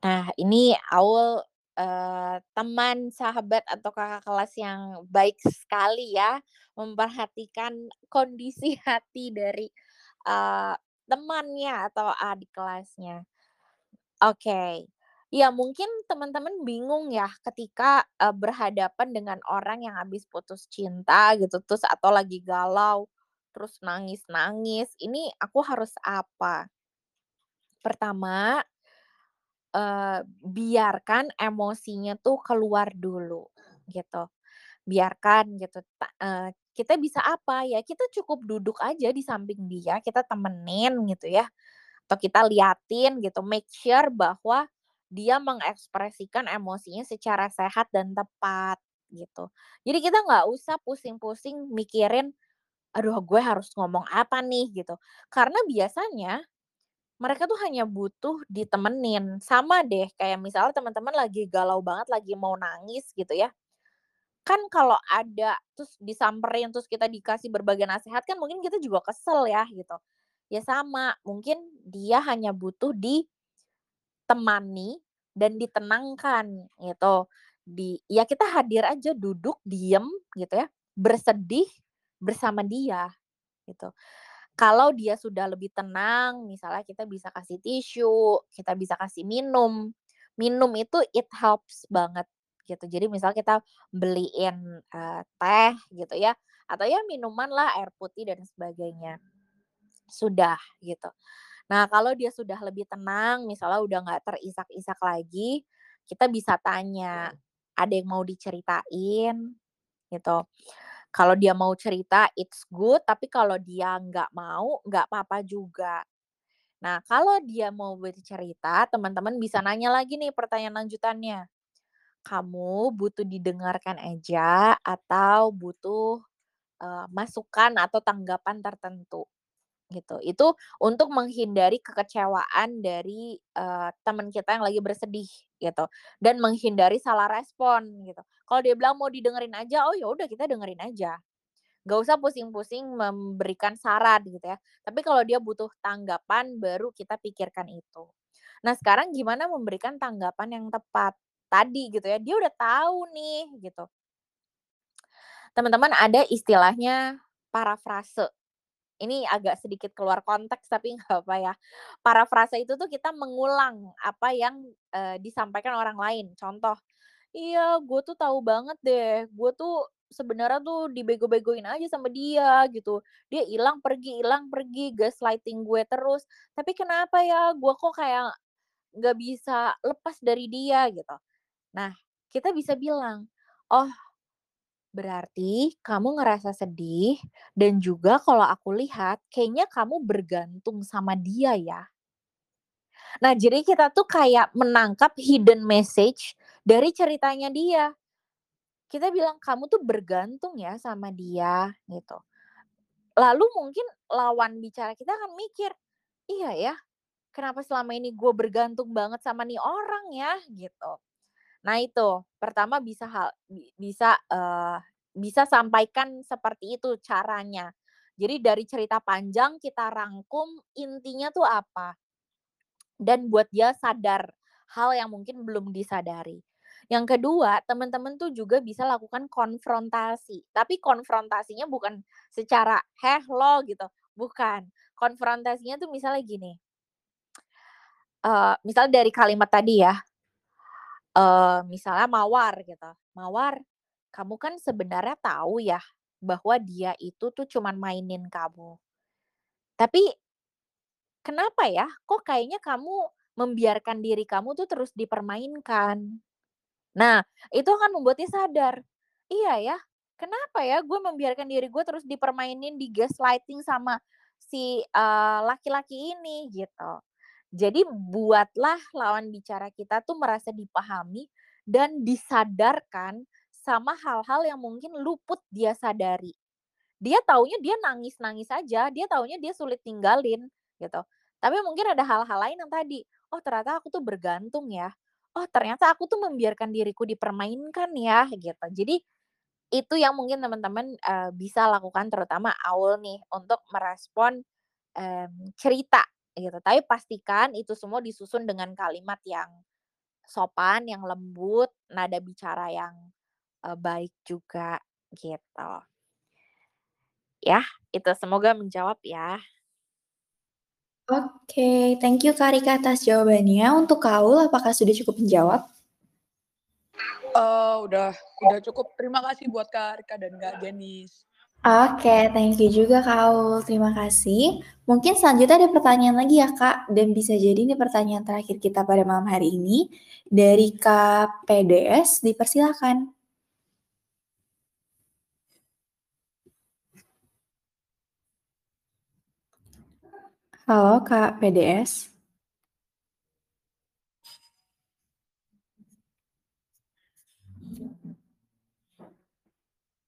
Nah, ini Aul, eee, teman, sahabat, atau kakak kelas yang baik sekali ya, memperhatikan kondisi hati dari, eee, temannya atau adik kelasnya. Oke, ya mungkin teman-teman bingung ya ketika, eee, berhadapan dengan orang yang habis putus cinta gitu, terus atau lagi galau, terus nangis-nangis, ini aku harus apa? Pertama, eee, biarkan emosinya tuh keluar dulu, gitu. Biarkan gitu, eee, kita bisa apa, ya kita cukup duduk aja di samping dia, kita temenin gitu ya, atau kita liatin gitu, make sure bahwa dia mengekspresikan emosinya secara sehat dan tepat, gitu. Jadi kita nggak usah pusing-pusing mikirin, "Aduh gue harus ngomong apa nih?" Gitu. Karena biasanya mereka tuh hanya butuh ditemenin. Sama deh kayak misalnya teman-teman lagi galau banget, lagi mau nangis gitu ya, kan kalau ada terus disamperin, terus kita dikasih berbagai nasehat kan mungkin kita juga kesel ya gitu. Ya sama, mungkin dia hanya butuh ditemani dan ditenangkan gitu. Di ya kita hadir aja, duduk, diem gitu ya, bersedih bersama dia, gitu. Kalau dia sudah lebih tenang, misalnya kita bisa kasih tisu, kita bisa kasih minum. Minum itu it helps banget gitu. Jadi misal kita beliin, eee, teh gitu ya, atau ya minuman lah, air putih dan sebagainya. Sudah gitu. Nah, kalau dia sudah lebih tenang, misalnya udah nggak terisak-isak lagi, kita bisa tanya, "Ada yang mau diceritain?" Gitu. Kalau dia mau cerita, it's good, tapi kalau dia nggak mau, nggak apa-apa juga. Nah, kalau dia mau bercerita, teman-teman bisa nanya lagi nih pertanyaan lanjutannya, "Kamu butuh didengarkan aja atau butuh, eee, masukan atau tanggapan tertentu?" Gitu. Itu untuk menghindari kekecewaan dari, eee, teman kita yang lagi bersedih gitu, dan menghindari salah respon gitu. Kalau dia bilang mau didengerin aja, oh ya udah kita dengerin aja. Nggak usah pusing-pusing memberikan saran gitu ya. Tapi kalau dia butuh tanggapan, baru kita pikirkan itu. Nah, sekarang gimana memberikan tanggapan yang tepat? Tadi gitu ya, dia udah tahu nih gitu. Teman-teman ada istilahnya parafrase. Ini agak sedikit keluar konteks tapi nggak apa ya. Parafrase itu tuh kita mengulang apa yang, eee, disampaikan orang lain. Contoh, "Iya, gue tuh tahu banget deh, gue tuh sebenarnya tuh dibego-begoin aja sama dia gitu. Dia hilang pergi hilang pergi, gaslighting gue terus. Tapi kenapa ya, gue kok kayak nggak bisa lepas dari dia," gitu. Nah, kita bisa bilang, "Oh, berarti kamu ngerasa sedih dan juga kalau aku lihat kayaknya kamu bergantung sama dia ya." Nah, jadi kita tuh kayak menangkap hidden message dari ceritanya dia. Kita bilang, "Kamu tuh bergantung ya sama dia," gitu. lalu mungkin lawan bicara kita akan mikir, iya ya, kenapa selama ini gue bergantung banget sama nih orang ya gitu. Nah itu pertama bisa hal bisa uh, bisa sampaikan seperti itu caranya. Jadi dari cerita panjang kita rangkum intinya tuh apa. Dan buat dia sadar hal yang mungkin belum disadari. Yang kedua, teman-teman tuh juga bisa lakukan konfrontasi. Tapi konfrontasinya bukan secara heh lo gitu. Bukan. Konfrontasinya tuh misalnya gini. Uh, misalnya dari kalimat tadi ya. Uh, misalnya mawar gitu. Mawar, kamu kan sebenarnya tahu ya bahwa dia itu tuh cuman mainin kamu. Tapi kenapa ya? Kok kayaknya kamu membiarkan diri kamu tuh terus dipermainkan? Nah, itu akan membuatnya sadar. Iya ya, kenapa ya gue membiarkan diri gue terus dipermainin, di gaslighting sama si uh, laki-laki ini gitu. Jadi buatlah lawan bicara kita tuh merasa dipahami dan disadarkan sama hal-hal yang mungkin luput dia sadari. Dia taunya dia nangis-nangis aja, dia taunya dia sulit tinggalin gitu. Tapi mungkin ada hal-hal lain yang tadi, oh ternyata aku tuh bergantung ya oh ternyata aku tuh membiarkan diriku dipermainkan ya gitu. Jadi itu yang mungkin teman-teman uh, bisa lakukan terutama Aul nih untuk merespon um, cerita gitu. Tapi pastikan itu semua disusun dengan kalimat yang sopan, yang lembut, nada bicara yang uh, baik juga gitu. Ya, itu semoga menjawab ya. Oke, thank you Kak Rika atas jawabannya. Untuk Kaul, apakah sudah cukup menjawab? Uh, udah, udah cukup. Terima kasih buat Kak Rika dan Kak Jenis. Oke, thank you juga Kaul. Terima kasih. Mungkin selanjutnya ada pertanyaan lagi ya Kak, dan bisa jadi ini pertanyaan terakhir kita pada malam hari ini dari Kak PDS. Dipersilakan. Halo Kak PDS.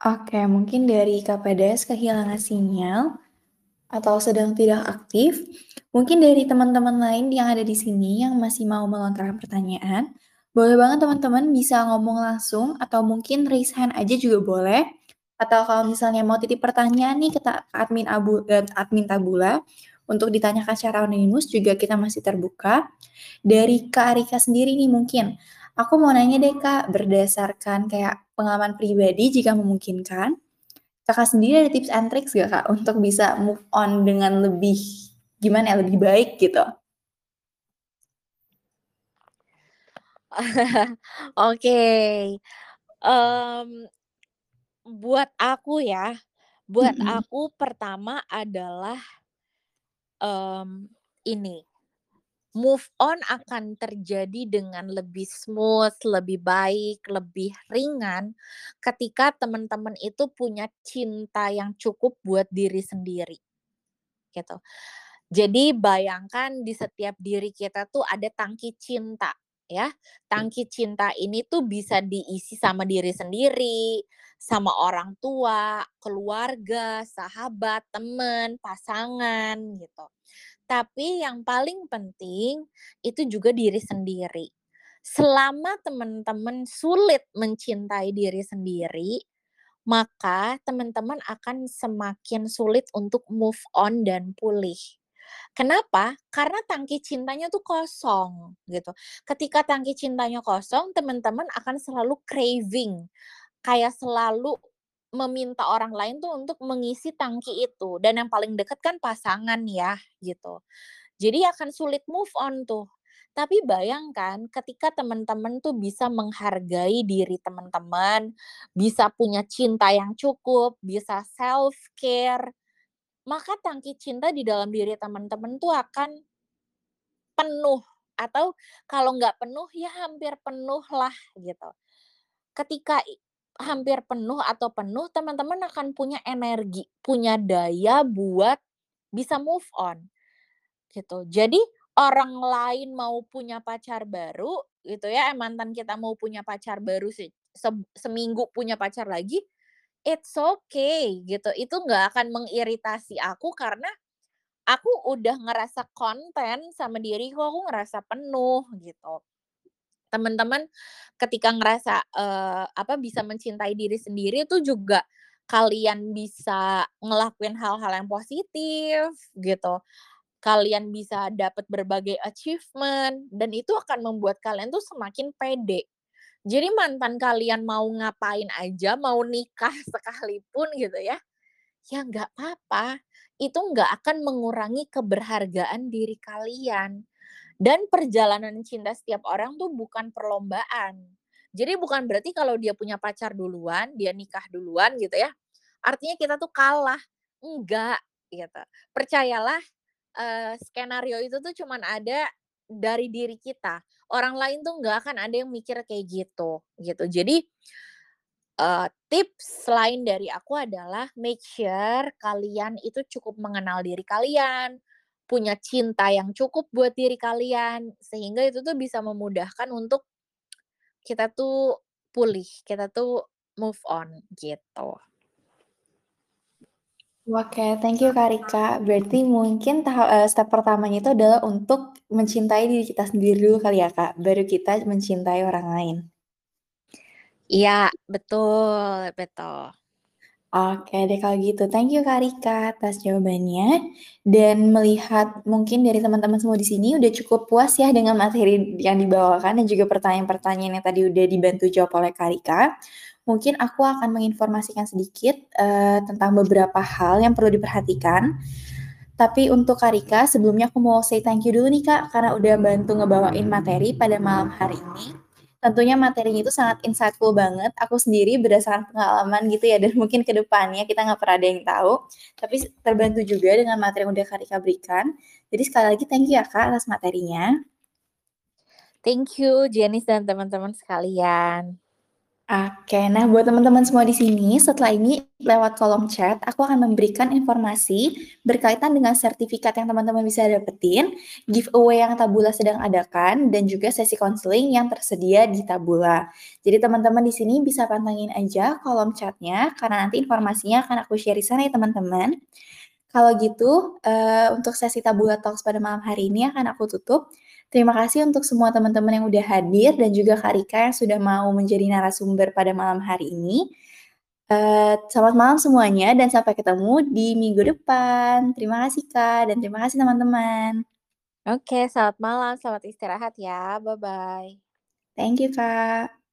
Oke, mungkin dari KPDS kehilangan sinyal atau sedang tidak aktif. Mungkin dari teman-teman lain yang ada di sini yang masih mau melontarkan pertanyaan, boleh banget teman-teman bisa ngomong langsung atau mungkin raise hand aja juga boleh. Atau kalau misalnya mau titip pertanyaan nih ke admin Abu eh, admin Tabula, untuk ditanyakan secara anonimus juga kita masih terbuka. Dari Kak Arika sendiri nih mungkin, aku mau nanya deh Kak, berdasarkan kayak pengalaman pribadi jika memungkinkan, Kakak sendiri ada tips and tricks gak Kak untuk bisa move on dengan lebih gimana ya, lebih baik gitu? Oke, okay. um, buat aku ya, buat mm -hmm. aku pertama adalah um, ini move on akan terjadi dengan lebih smooth, lebih baik, lebih ringan ketika teman-teman itu punya cinta yang cukup buat diri sendiri. Gitu. Jadi bayangkan di setiap diri kita tuh ada tangki cinta ya. Tangki cinta ini tuh bisa diisi sama diri sendiri, sama orang tua, keluarga, sahabat, teman, pasangan gitu. Tapi yang paling penting itu juga diri sendiri. Selama teman-teman sulit mencintai diri sendiri, maka teman-teman akan semakin sulit untuk move on dan pulih. Kenapa? Karena tangki cintanya tuh kosong gitu. Ketika tangki cintanya kosong, teman-teman akan selalu craving, kayak selalu meminta orang lain tuh untuk mengisi tangki itu dan yang paling deket kan pasangan ya gitu. Jadi akan sulit move on tuh. Tapi bayangkan ketika teman-teman tuh bisa menghargai diri teman-teman, bisa punya cinta yang cukup, bisa self care, maka tangki cinta di dalam diri teman-teman tuh akan penuh atau kalau nggak penuh ya hampir penuh lah gitu. Ketika hampir penuh atau penuh, teman-teman akan punya energi, punya daya buat bisa move on. Gitu. Jadi orang lain mau punya pacar baru gitu ya, eh, mantan kita mau punya pacar baru se, se seminggu punya pacar lagi, it's okay gitu. Itu nggak akan mengiritasi aku karena aku udah ngerasa konten sama diriku, aku ngerasa penuh gitu. Teman-teman ketika ngerasa, eee, apa, bisa mencintai diri sendiri itu juga kalian bisa ngelakuin hal-hal yang positif gitu. Kalian bisa dapat berbagai achievement dan itu akan membuat kalian tuh semakin pede. Jadi mantan kalian mau ngapain aja, mau nikah sekalipun gitu ya, ya nggak apa-apa. Itu nggak akan mengurangi keberhargaan diri kalian. Dan perjalanan cinta setiap orang tuh bukan perlombaan. Jadi bukan berarti kalau dia punya pacar duluan, dia nikah duluan gitu ya, artinya kita tuh kalah. Enggak, gitu. Percayalah, eee, skenario itu tuh cuman ada dari diri kita. Orang lain tuh nggak akan ada yang mikir kayak gitu, gitu. Jadi, eee, tips selain dari aku adalah make sure kalian itu cukup mengenal diri kalian, punya cinta yang cukup buat diri kalian, sehingga itu tuh bisa memudahkan untuk kita tuh pulih, kita tuh move on, gitu. Oke, thank you Kak Rika. Berarti mungkin taha eee, step pertamanya itu adalah untuk mencintai diri kita sendiri dulu kali ya, Kak, baru kita mencintai orang lain. Iya, betul betul. Oke deh kalau gitu, thank you Kak Rika atas jawabannya. Dan melihat mungkin dari teman-teman semua di sini udah cukup puas ya dengan materi yang dibawakan dan juga pertanyaan-pertanyaan yang tadi udah dibantu jawab oleh Kak Rika. Mungkin aku akan menginformasikan sedikit, eee, tentang beberapa hal yang perlu diperhatikan. Tapi untuk Kak Rika, sebelumnya aku mau say thank you dulu nih Kak, karena udah bantu ngebawain materi pada malam hari ini. Tentunya materinya itu sangat insightful banget, aku sendiri berdasarkan pengalaman gitu ya, dan mungkin ke depannya kita nggak pernah ada yang tahu, tapi terbantu juga dengan materi yang udah Kak Rika berikan. Jadi sekali lagi thank you ya Kak atas materinya. Thank you Jenice dan teman-teman sekalian. Oke, nah buat teman-teman semua di sini, setelah ini lewat kolom chat aku akan memberikan informasi berkaitan dengan sertifikat yang teman-teman bisa dapetin, giveaway yang Tabula sedang adakan, dan juga sesi konseling yang tersedia di Tabula. Jadi teman-teman di sini bisa pantengin aja kolom chatnya, karena nanti informasinya akan aku share di sana ya teman-teman. Kalau gitu, eee, untuk sesi Tabula Talks pada malam hari ini akan aku tutup. Terima kasih untuk semua teman-teman yang udah hadir dan juga Kak Rika yang sudah mau menjadi narasumber pada malam hari ini. Eee, selamat malam semuanya dan sampai ketemu di minggu depan. Terima kasih Kak, dan terima kasih teman-teman. Oke, selamat malam, selamat istirahat ya. Bye-bye. Thank you Kak.